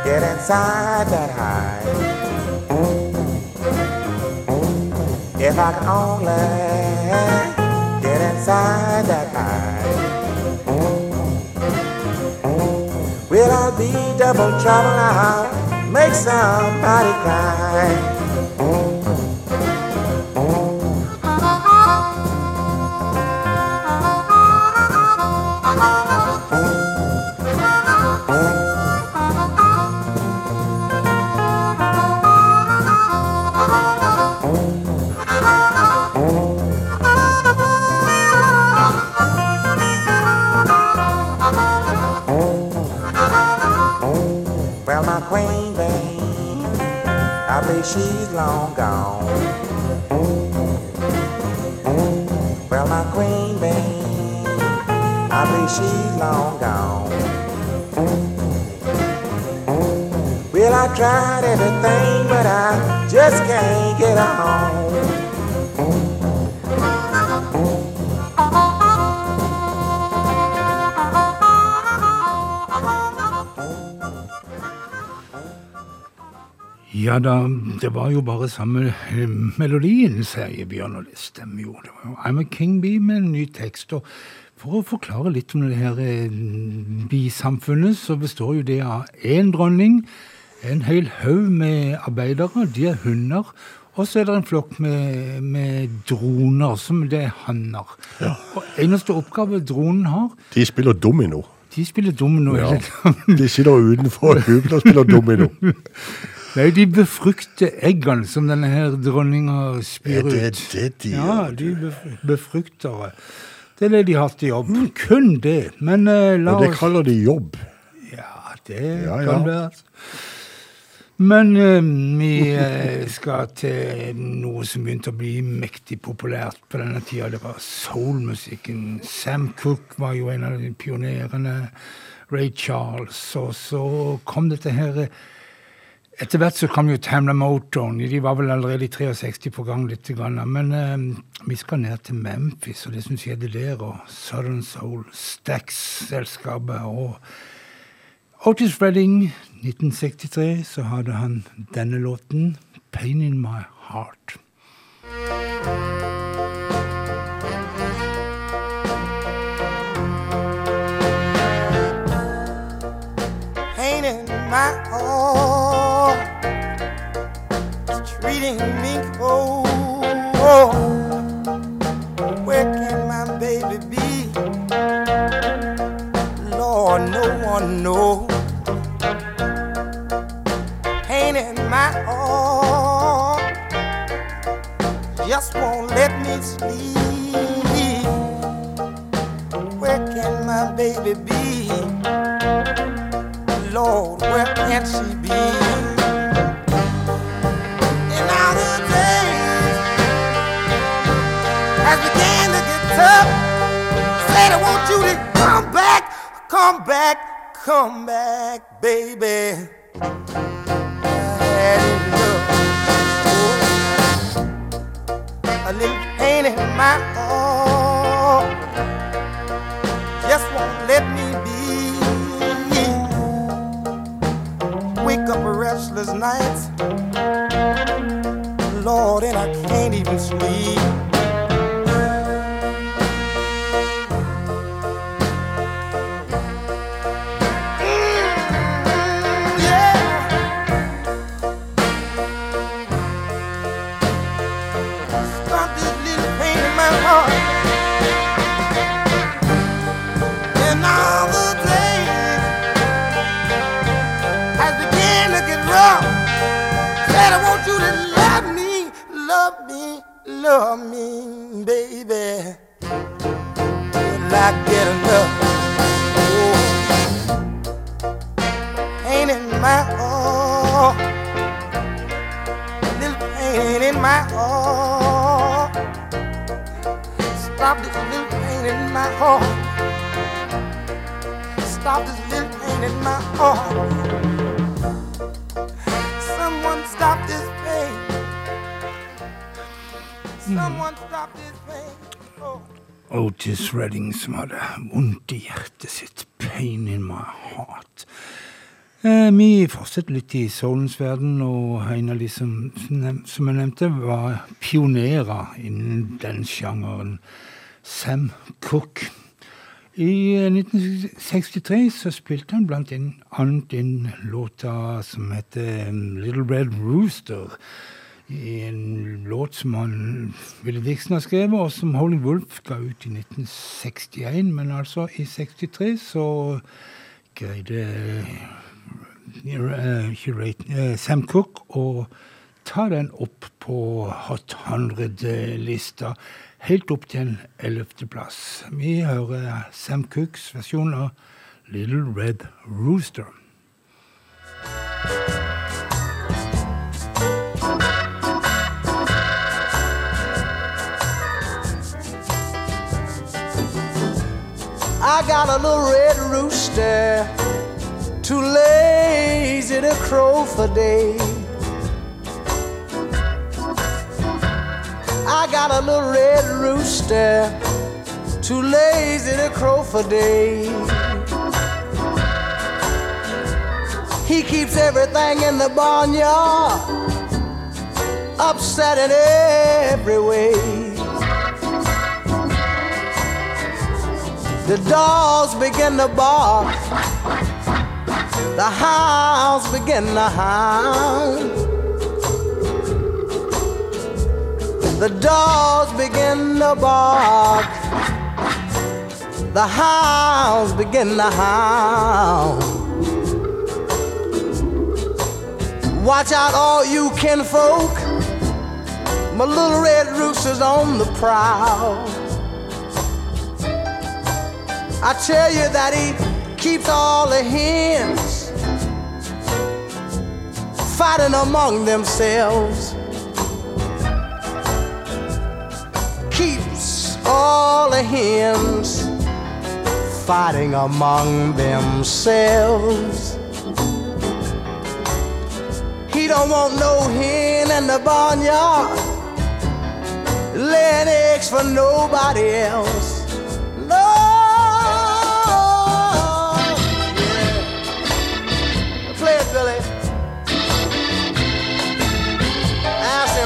get inside that hide. If I could only get inside that hide. Will I be double trouble? I'll make somebody cry. I she's long gone. Well, my queen bee, I believe she's long gone. Well, I tried everything, but I just can't get on. Ja da, det var jo bare samme eh, melodien, sier Bjørn, og det stemmer jo. Det var jo I'm a King Bee med en ny tekst. og For å forklare litt om det her eh, bisamfunnet, så består jo det av én dronning, en hel haug med arbeidere, de er hunder, og så er det en flokk med, med droner, som det er hanner. Og eneste oppgave dronen har, De spiller domino. de spiller domino. Ja. De sitter utenfor huset og spiller domino. Nei, de befrukte eggene som denne her dronninga spyr ut. Er det det de gjør? Ja, de bef- befruktere. Det er det de har til jobb. Kun det. Men uh, la Og det kaller de jobb. Ja, det Ja, kan være. Men uh, vi eh, skal til noe som begynte å bli mektig populært på denne tida. Det var soulmusikken. Sam Cooke var jo en av de pionerene. Ray Charles. Og så kom dette her Etter hvert så kom jo Tamla Motown. De var vel allerede i 63 på gang litt. Men eh, vi skal ned til Memphis, og det som skjedde der, og Southern Soul, Stax-selskapet og Otis Redding, 1963, så hadde han denne låten, 'Pain in My Heart'. pain in my heart. It's treating me cold. Where can my baby be? Lord, no one knows. Pain in my heart just won't let me sleep. Where can my baby be? Lord, where can she be? Tough. Said I want you to come back, come back, come back, baby. I had enough. Oh, a little pain in my heart just won't let me be wake up restless nights. Lord, and I can't even sleep. Love me, baby. Will I get enough? Oh, pain in my heart, little pain in my heart. Stop this little pain in my heart. Stop this little pain in my heart. Someone stop this Otis Redding som hadde vondt i hjertet sitt. Pain in my heart. Eh, vi fortsetter litt i soulens verden, og en av de som, som jeg nevnte, var pionerer innen den sjangeren. Sam Cooke. I eh, 1963 så spilte han blant annet inn låta som heter um, Little Red Rooster. I en låt som han Willy Dixon har skrevet, og som Howling Wolf ga ut i 1961. Men altså, i 63 så greide uh, Sam Cook å ta den opp på Hot 100-lista. Helt opp til en ellevteplass. Vi hører Sam Cooks versjon av Little Red Rooster. I got a little red rooster, too lazy to crow for day. I got a little red rooster, too lazy to crow for day. He keeps everything in the barnyard upset in every way. The dogs begin to bark. The hounds begin to hound. The dogs begin to bark. The hounds begin to hound. Watch out, all you kinfolk. My little red rooster's on the prowl. I tell you that he keeps all the hens fighting among themselves. Keeps all the hens fighting among themselves. He don't want no hen in the barnyard laying eggs for nobody else.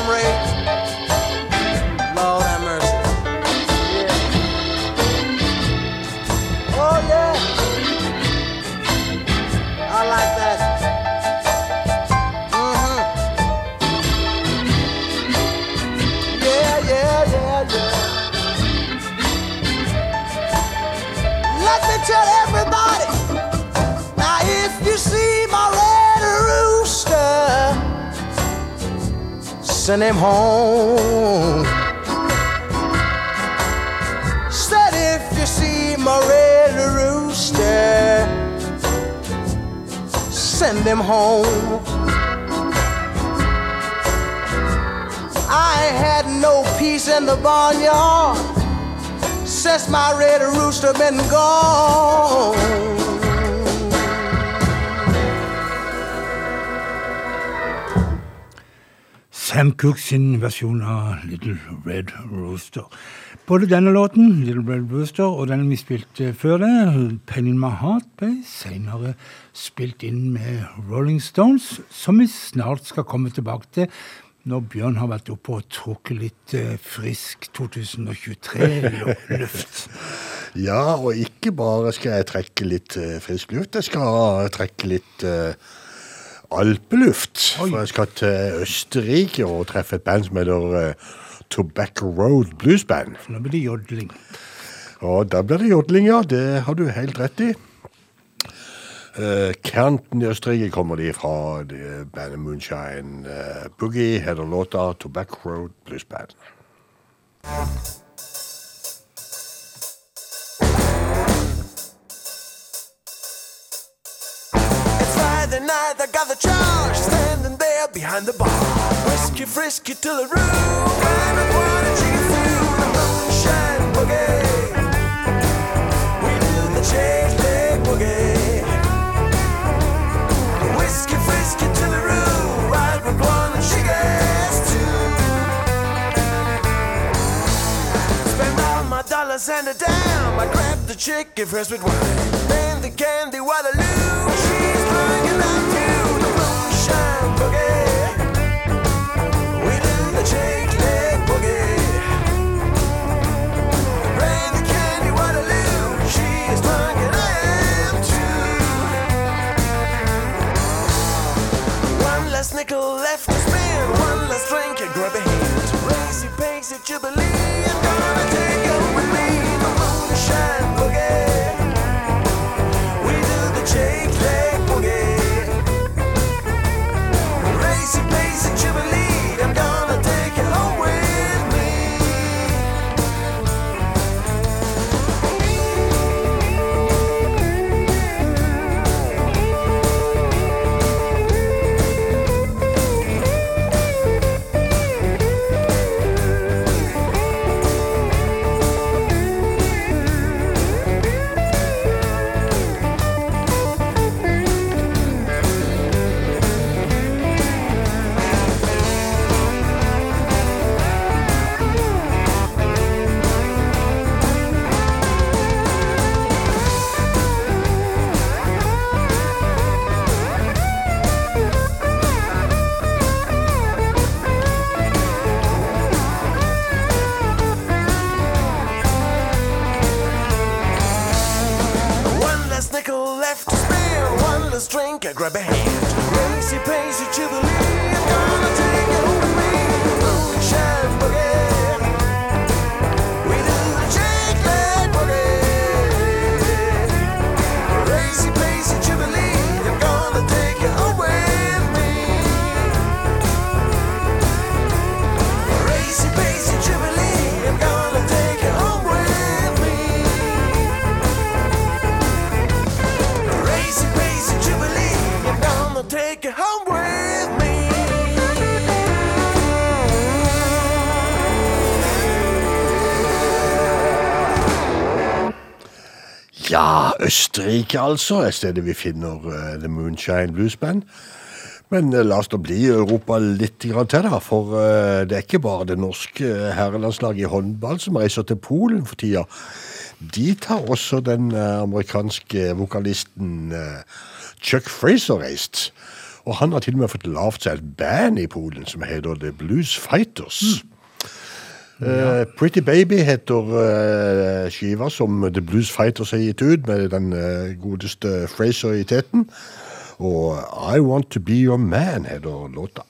Ray. Send him home. Said if you see my red rooster, send him home. I had no peace in the barnyard since my red rooster been gone. Sam Cooke sin versjon av Little Red Rooster. Både denne låten, Little Red Rooster, og den vi spilte før det, Pain in My Heart, ble senere spilt inn med Rolling Stones, som vi snart skal komme tilbake til når Bjørn har vært oppe og trukket litt eh, frisk 2023-luft. Ja, og ikke bare skal jeg trekke litt eh, frisk luft, jeg skal trekke litt eh, alpeluft. Oi. For jeg skal til Østerrike og treffe et band som heter uh, Tobacco Road Blues Band. Nå blir det jodling. Og da blir det jodling, ja. Det har du helt rett i. Uh, Kanten i Østerrike kommer de fra De, bandet Moonshine uh, Boogie, heter låta Tobacco Road Blues Band. Friday night, I got the charge standing there behind the bar. Whiskey frisky till the room, and I wanna cheese through the moonshine boogie. We do the change leg boogie. Whiskey frisky till the room, right and she gets two. Spend all my dollars and a dime. I grab the chicken first with wine. Then the candy Waterloo. She's bringing Last nickel left spin. One last drink and grab a hand. Racy Pacy Jubilee. Drink, I grab a hand. Racy Pacy Jubilee. Ja, Østerrike altså, er stedet vi finner uh, The Moonshine Blues Band. Men uh, la oss da bli i Europa litt til, da. For uh, det er ikke bare det norske herrelandslaget i håndball som reiser til Polen for tida. De tar også den amerikanske vokalisten Chuck Fraser reist. Og han har til og med fått lavt seg et band i Polen som heter The Blues Fighters. Eh, Pretty Baby heter eh, skiva som The Blues Fighters har gitt ut, med den eh, godeste Fraser i teten. Og I Want To Be Your Man heter låta.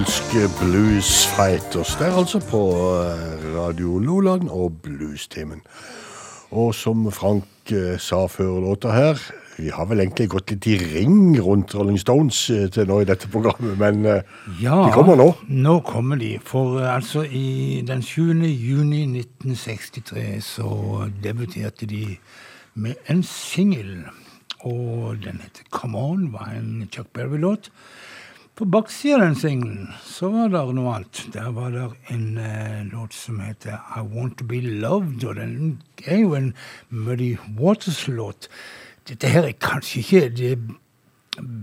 Baby. Polske Blues Fighters. Det er altså på eh, Radio Loland og Bluestimen. Og som Frank eh, sa før låta her, vi har vel egentlig gått litt i ring rundt Rolling Stones eh, til nå i dette programmet, men Ja, de kommer nå. Nå kommer de. For altså i den 7. juni 1963 så debuterte de med en singel. Og den heter Come On, var en Chuck Berry-låt. På baksida av den singelen så var det noe annet. Der var det en eh, låt som heter I Want To Be Loved, og den er jo en Muddy Waters-låt. Dette her er kanskje ikke det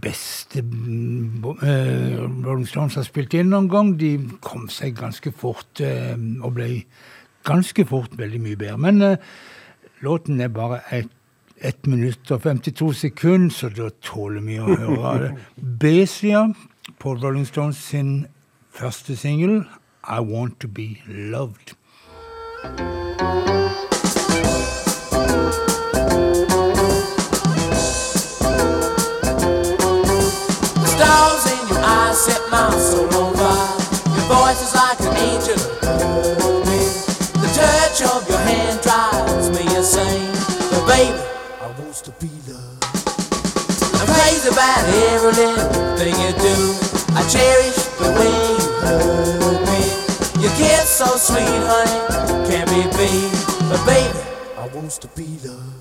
beste eh, Rolling Stones har spilt inn noen gang. De kom seg ganske fort eh, og ble ganske fort veldig mye bedre. Men eh, låten er bare et ett minutt og 52 sekunder, så da tåler vi å høre det. B-sida på Rolling Stones sin første singel, I Want To Be Loved. Stars in your eyes set my soul on fire. Your voice is like an angel. The touch of your hand drives me insane. Baby, I want to be loved. I'm crazy about every little thing you do. Cherish the way you hug me. Your kiss so sweet, honey, can't be beat. But baby, I want to be loved.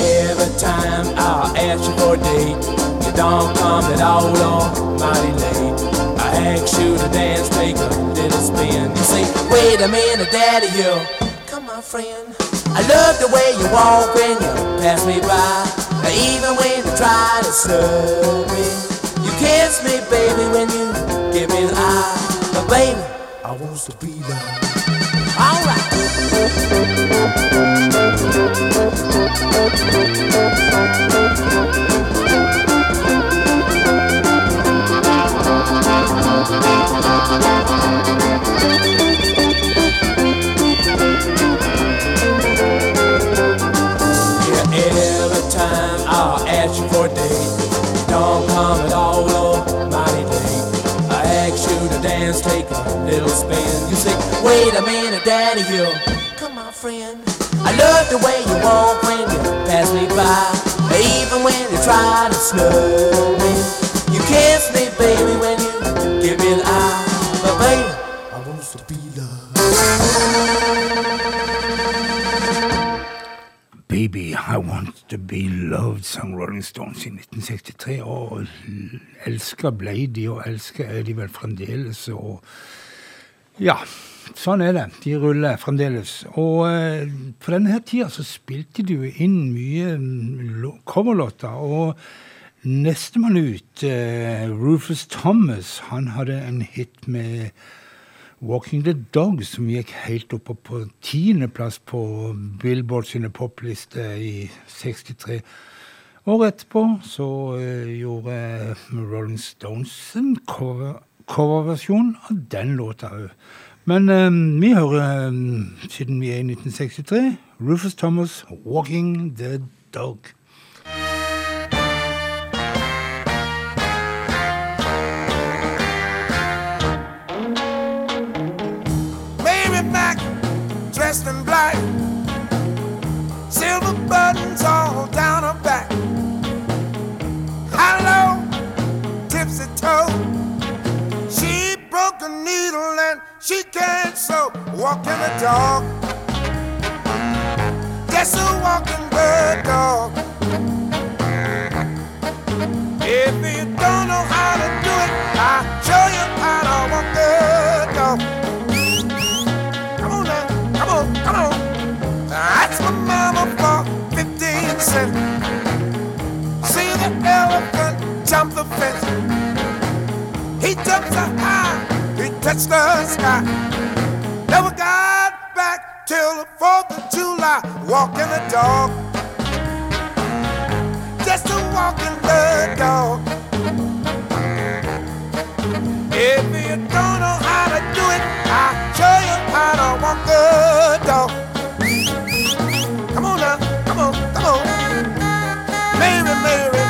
Every time I ask you for a date, you don't come at all or mighty late. I ask you to dance, take a little spin. You say, wait a minute, daddy, you come my friend. I love the way you walk when you pass me by. Even when you try to slow me. Kiss me, baby, when you give me the eye. But baby, I want to be loved. Alright. Yeah, little. You say, wait a minute, daddy, you come my friend. I love the way you walk when you pass me by, even when you try to slow me. You kiss me, baby, when you give me the eye, but baby, I want to be loved. Baby, I Want To Be Loved, sang Rolling Stones i 1963. Og elska ble de, og elska er de vel fremdeles. Og ja, sånn er det. De ruller fremdeles. Og eh, på denne her tida så spilte de jo inn mye mm, coverlåter. Og nestemann ut, eh, Rufus Thomas, han hadde en hit med Walking the Dog, som gikk helt oppe på tiendeplass på Billboard sine poplister i 63. Året etterpå så eh, gjorde Rolling Stones en cover- coverversjon av den låta òg. Men um, vi hører, um, siden vi er i 1963, Rufus Thomas, 'Walking the Dog'. The sky. Never got back till the 4th of July, walking the dog. Just a walking the dog. If you don't know how to do it, I'll show you how to walk the dog. Come on now, come on, come on. Mary, Mary,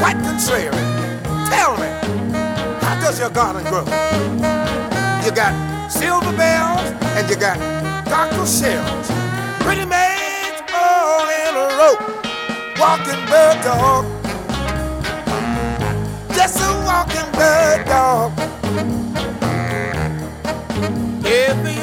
quite contrary. Tell me, how does your garden grow? You got silver bells and you got cockle shells. Pretty maids all in a row, walking bird dog. Just a walking bird dog. If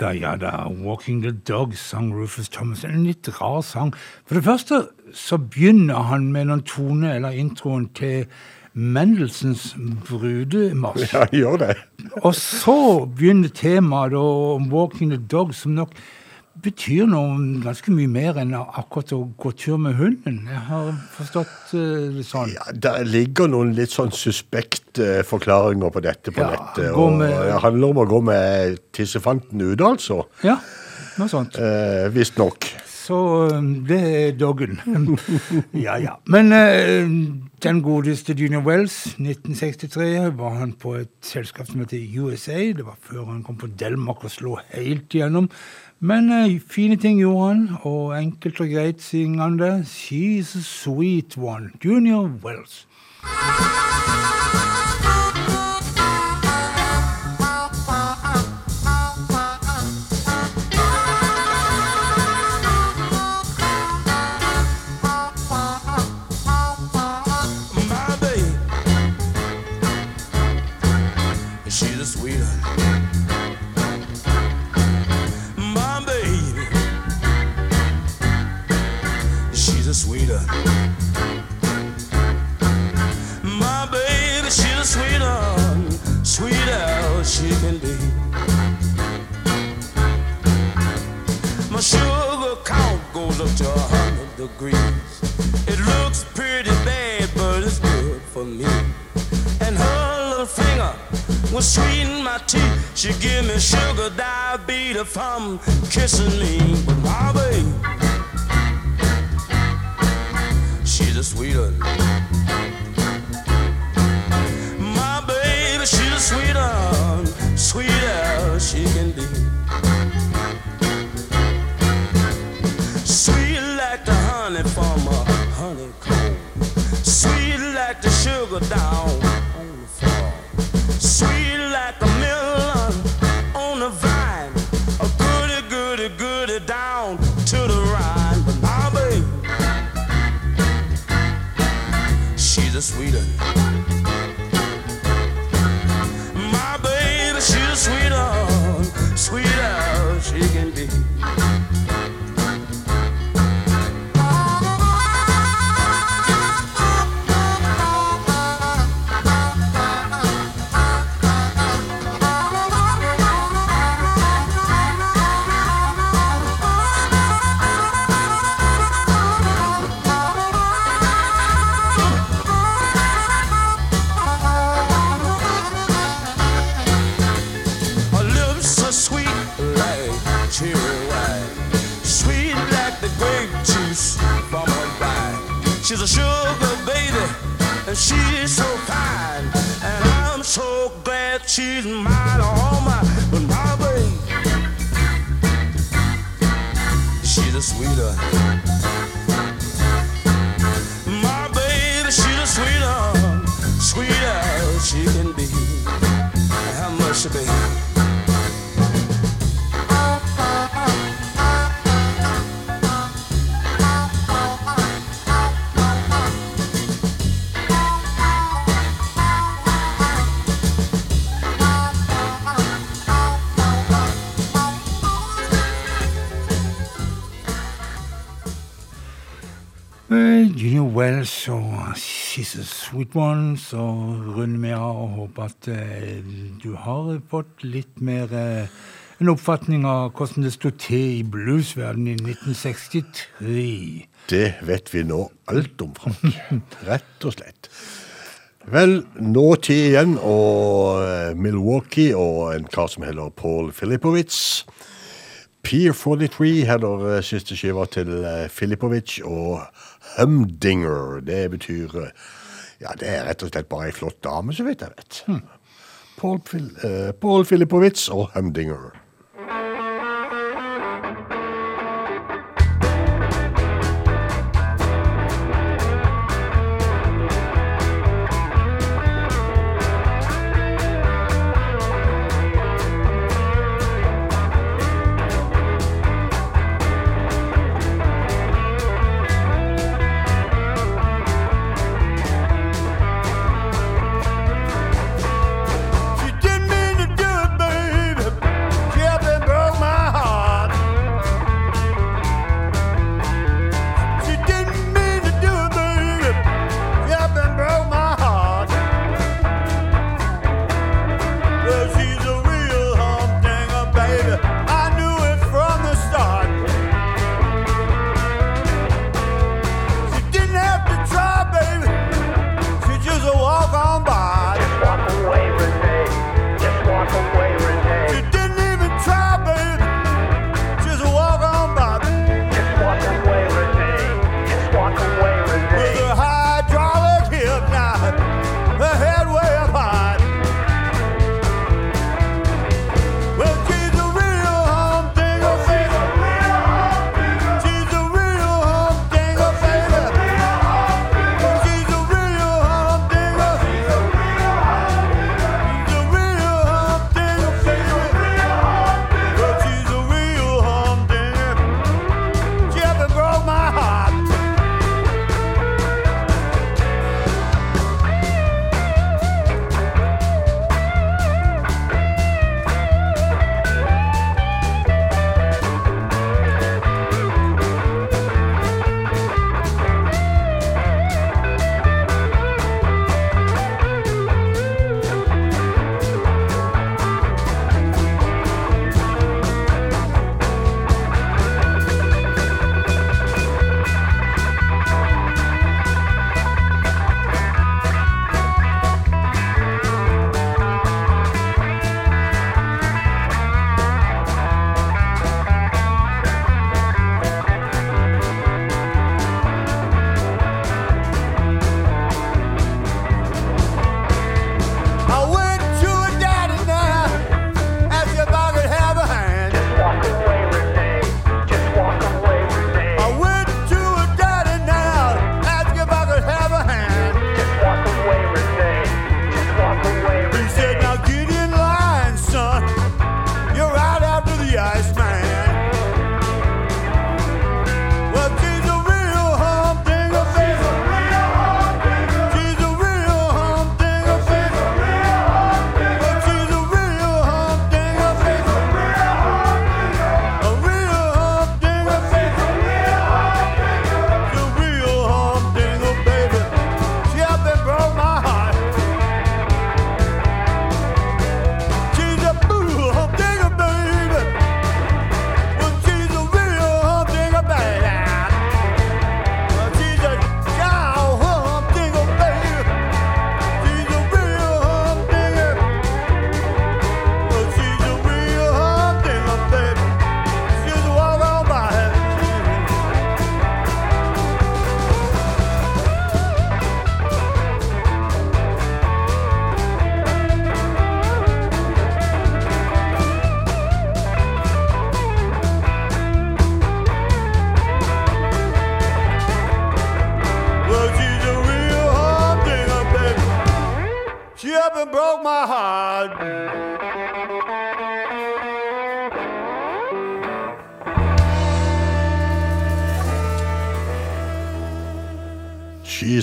da, ja da. 'Walking the Dog' sang Rufus Thomas. En litt rar sang. For det første så begynner han med noen tone, eller introen, til Mendelsens brudemarsj. Ja, gjør det. Og så begynner temaet om 'Walking the Dog', som nok betyr noe ganske mye mer enn akkurat å gå tur med hunden. Jeg har forstått det det sånn. Ja, Det ligger noen litt sånn suspekte forklaringer på dette på Ja, nettet. og Det handler om å gå med tissefanten ute, altså. Ja, noe sånt. Eh, Visstnok. Så eh, det er doggen. ja, ja. Men eh, den godeste Junior Wells, 1963, var han på et selskap som heter USA. Det var før han kom på Delmark og slo helt igjennom. Men eh, fine ting gjorde han, og enkelt og greit synger han. She's a sweet one. Junior Wells. Sweetheart. My baby, she's a sweetheart, sweet as she can be. My sugar count goes up to a hundred degrees. It looks pretty bad, but it's good for me. And her little finger will sweeten my teeth. She give me sugar diabetes from kissing me. But my baby, Sweden. Sweet One, så runder vi av og håper at eh, du har fått litt mer eh, en oppfatning av hvordan det sto til i bluesverdenen i 1963. Det vet vi nå alt om, Frank. Rett og slett. Vel, nå tid igjen, og eh, Milwaukee og en kar som heter Paul Filipowitz. Pier 43 heter siste skiva til Filipowitz, og Humdinger. Det betyr Ja, det er rett og slett bare ei flott dame, så vidt jeg vet. Paul, Fil uh, Paul Filipovic og Humdinger.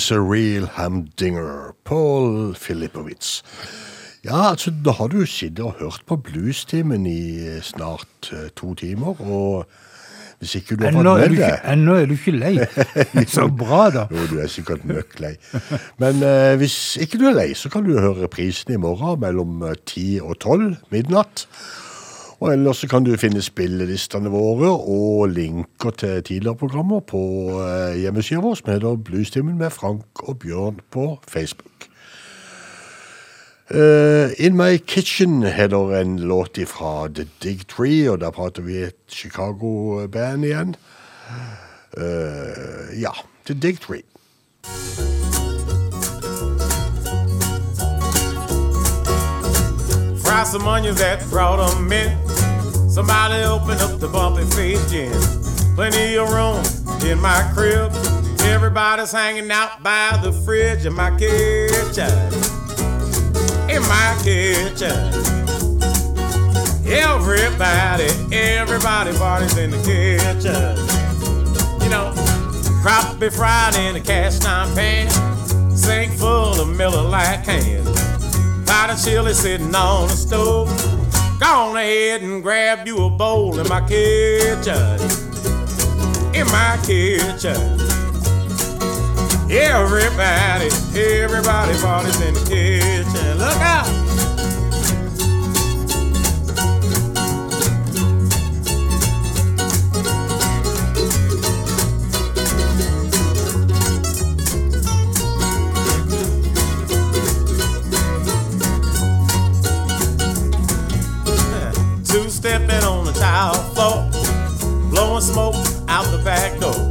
She's a real hamdinger. Paul Filipowitz. Ja, altså, da har du sittet og hørt på Bluestimen i eh, snart eh, to timer, og hvis ikke du har Ennå fått med deg ennå er du ikke lei. Så bra, da. Jo, du er sikkert møkk lei. Men eh, hvis ikke du er lei, så kan du høre reprisen i morgen mellom ti 10 og 12 midnatt. Og ellers kan du finne spillelistene våre og linker til tidligere programmer på eh, hjemmesida vår, som heter Bluestimen med Frank og Bjørn på Facebook. Uh, In My Kitchen heter en låt fra The Dig Tree, og der prater vi et Chicago-band igjen. Uh, ja, The Dig Tree. Fry some onions that brought 'em in. Somebody open up the bumpy face gin. Plenty of room in my crib. Everybody's hanging out by the fridge in my kitchen. In my kitchen. Everybody, everybody parties in the kitchen. You know, crappie fried in a cast iron pan. Sink full of Miller Lite cans. Pot of chili sitting on the stove. Go on ahead and grab you a bowl in my kitchen. In my kitchen. Everybody, everybody parties in the kitchen. Look out! Tile floor, blowing smoke out the back door.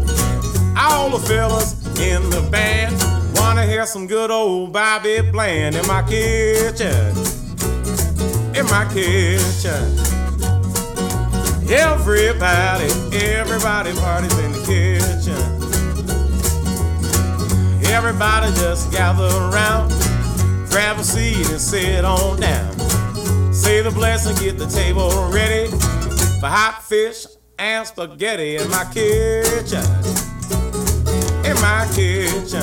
All the fellas in the band wanna hear some good old Bobby Bland in my kitchen. In my kitchen. Everybody, everybody parties in the kitchen. Everybody just gather around, grab a seat and sit on down. Say the blessing, get the table ready for hot fish and spaghetti in my kitchen. In my kitchen.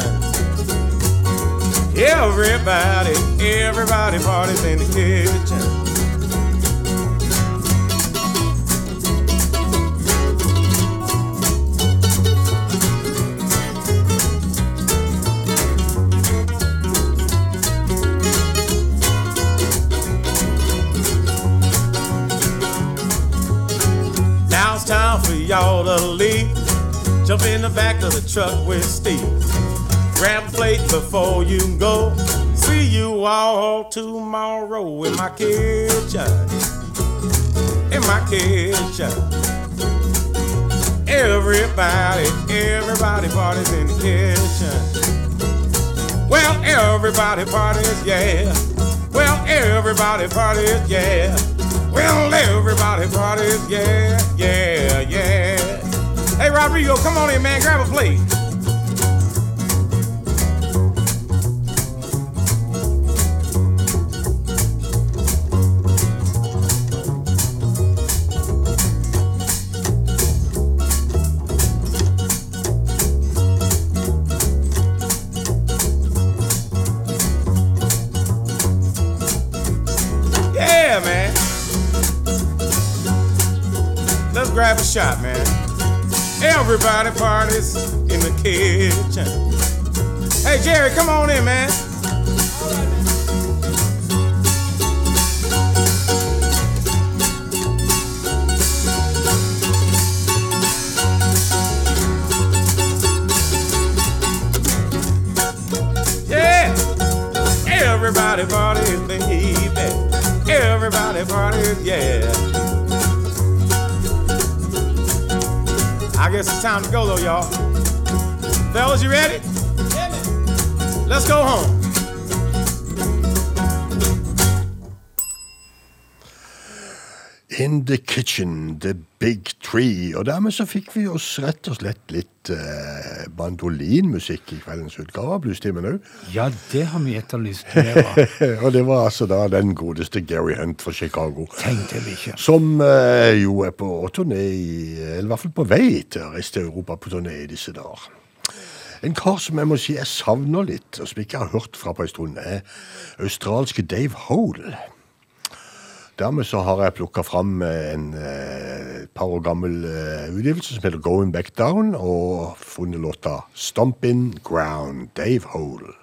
Everybody, everybody parties in the kitchen. Y'all to leave. Jump in the back of the truck with Steve. Grab a plate before you go. See you all tomorrow in my kitchen. In my kitchen. Everybody, everybody parties in the kitchen. Well, everybody parties, yeah. Well, everybody parties, yeah. Well, everybody parties, yeah, yeah, yeah. Hey, Rodrigo, come on in, man. Grab a plate. Shot, man. Everybody parties in the kitchen. Hey, Jerry, come on in, man. Yeah. Everybody parties, baby. Everybody parties, yeah. I guess it's time to go though, y'all. Fellas, you ready? Let's go home. In the Kitchen, The Big Tree. Og dermed så fikk vi oss rett og slett litt eh, bandolinmusikk i kveldens utgave av Bluestimen òg. Ja, det har vi etterlyst mer av. og det var altså da den godeste Gary Hunt fra Chicago. Tenkte vi ikke. Som eh, jo er på turné i Eller i hvert fall på vei til å reise til Europa på turné i disse dager. En kar som jeg må si jeg savner litt, og som jeg ikke har hørt fra på en stund, er australske Dave Hole. Dermed så har jeg plukka fram en eh, par år gammel eh, utgivelse som heter Going Back Down, og funnet låta Stompin' Ground, Dave Hole.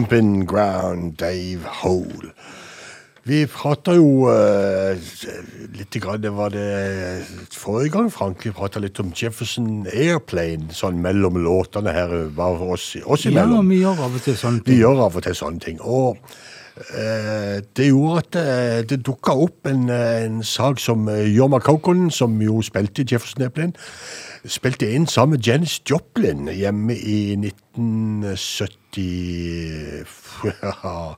Stompin' Ground, Dave Hole. Vi prata jo uh, litt grann, det var det forrige gang, Frank. Vi prata litt om Jefferson Airplane, sånn mellom låtene her, bare for oss, imellom. Ja, vi gjør av og til sånne Vi ting. gjør av og til sånne ting. Og det gjorde at det, det dukka opp en, eh, en sak som Jorma Kaukonen, som jo spilte Jefferson Airplane, spilte inn sammen med Janis Joplin hjemme i 1970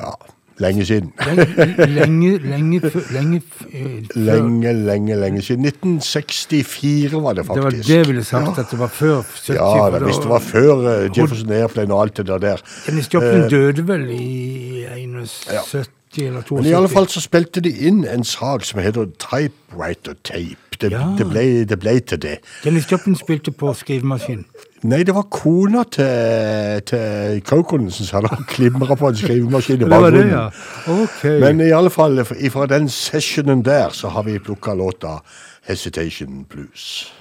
Ja, lenge siden. Lenge, lenge, lenge, lenge eh, Lenge, lenge, lenge siden. 1964 var det faktisk. Det var det jeg ville sagt, at det var før 70. Ja, da, hvis det var før uh, Jefferson Airplane og alt det der. Janis Joplin uh, døde vel i 71 eller 72? Men i alle fall så spilte de inn en sak som heter typewriter tape. Det, Ja. det, ble, det ble til det. Dennis Joplin spilte på skrivemaskin. Nei, det var kona til, til Kaukonen som hadde det klimra på en skrivemaskin i bakgrunnen. ja. Okay. Men i alle fall, fra den sessionen der, så har vi plukka låta Hesitation Blues.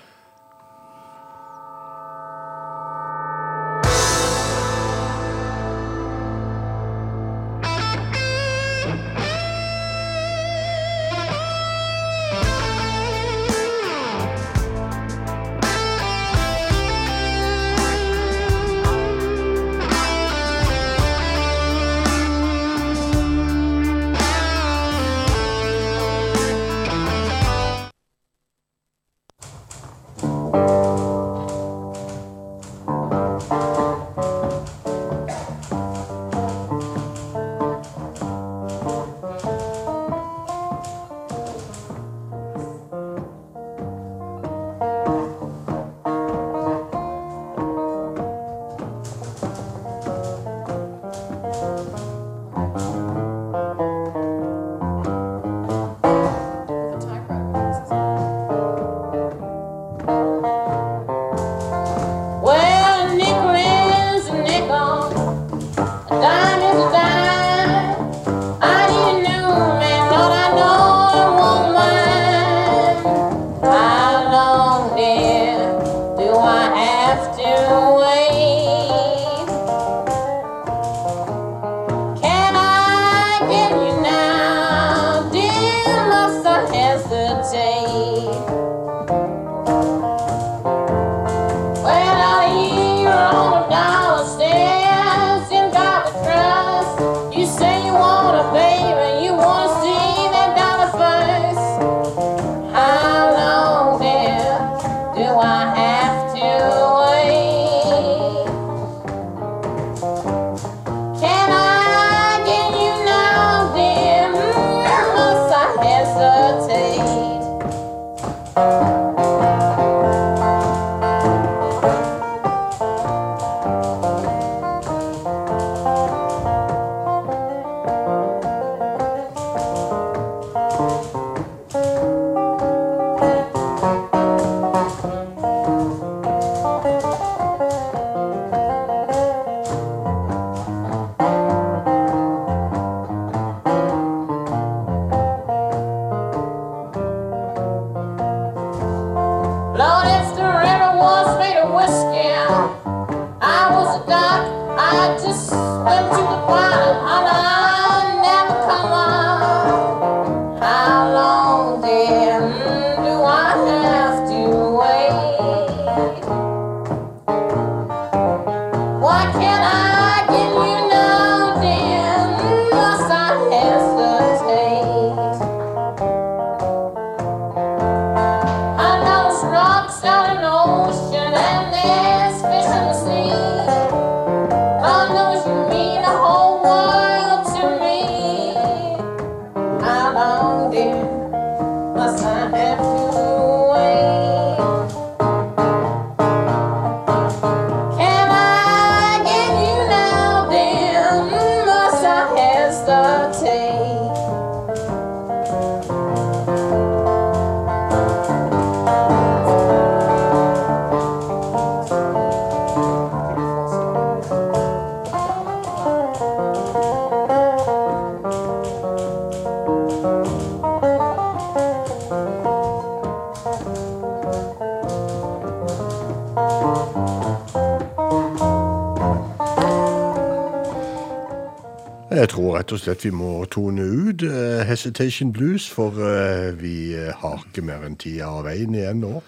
Og slett vi må tone ut uh, Hesitation Blues, for uh, vi eh, har ikke mer enn tida av veien igjen nå.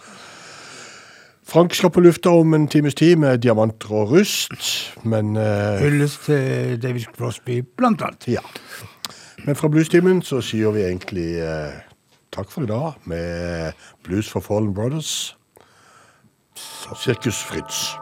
Frank skal på lufta om en times tid med diamanter og rust, men Hyllest til David Crosby, blant annet. Ja. Men fra bluestimen så sier vi egentlig takk for i dag med Blues for Fallen Brothers. Sirkus Fritz.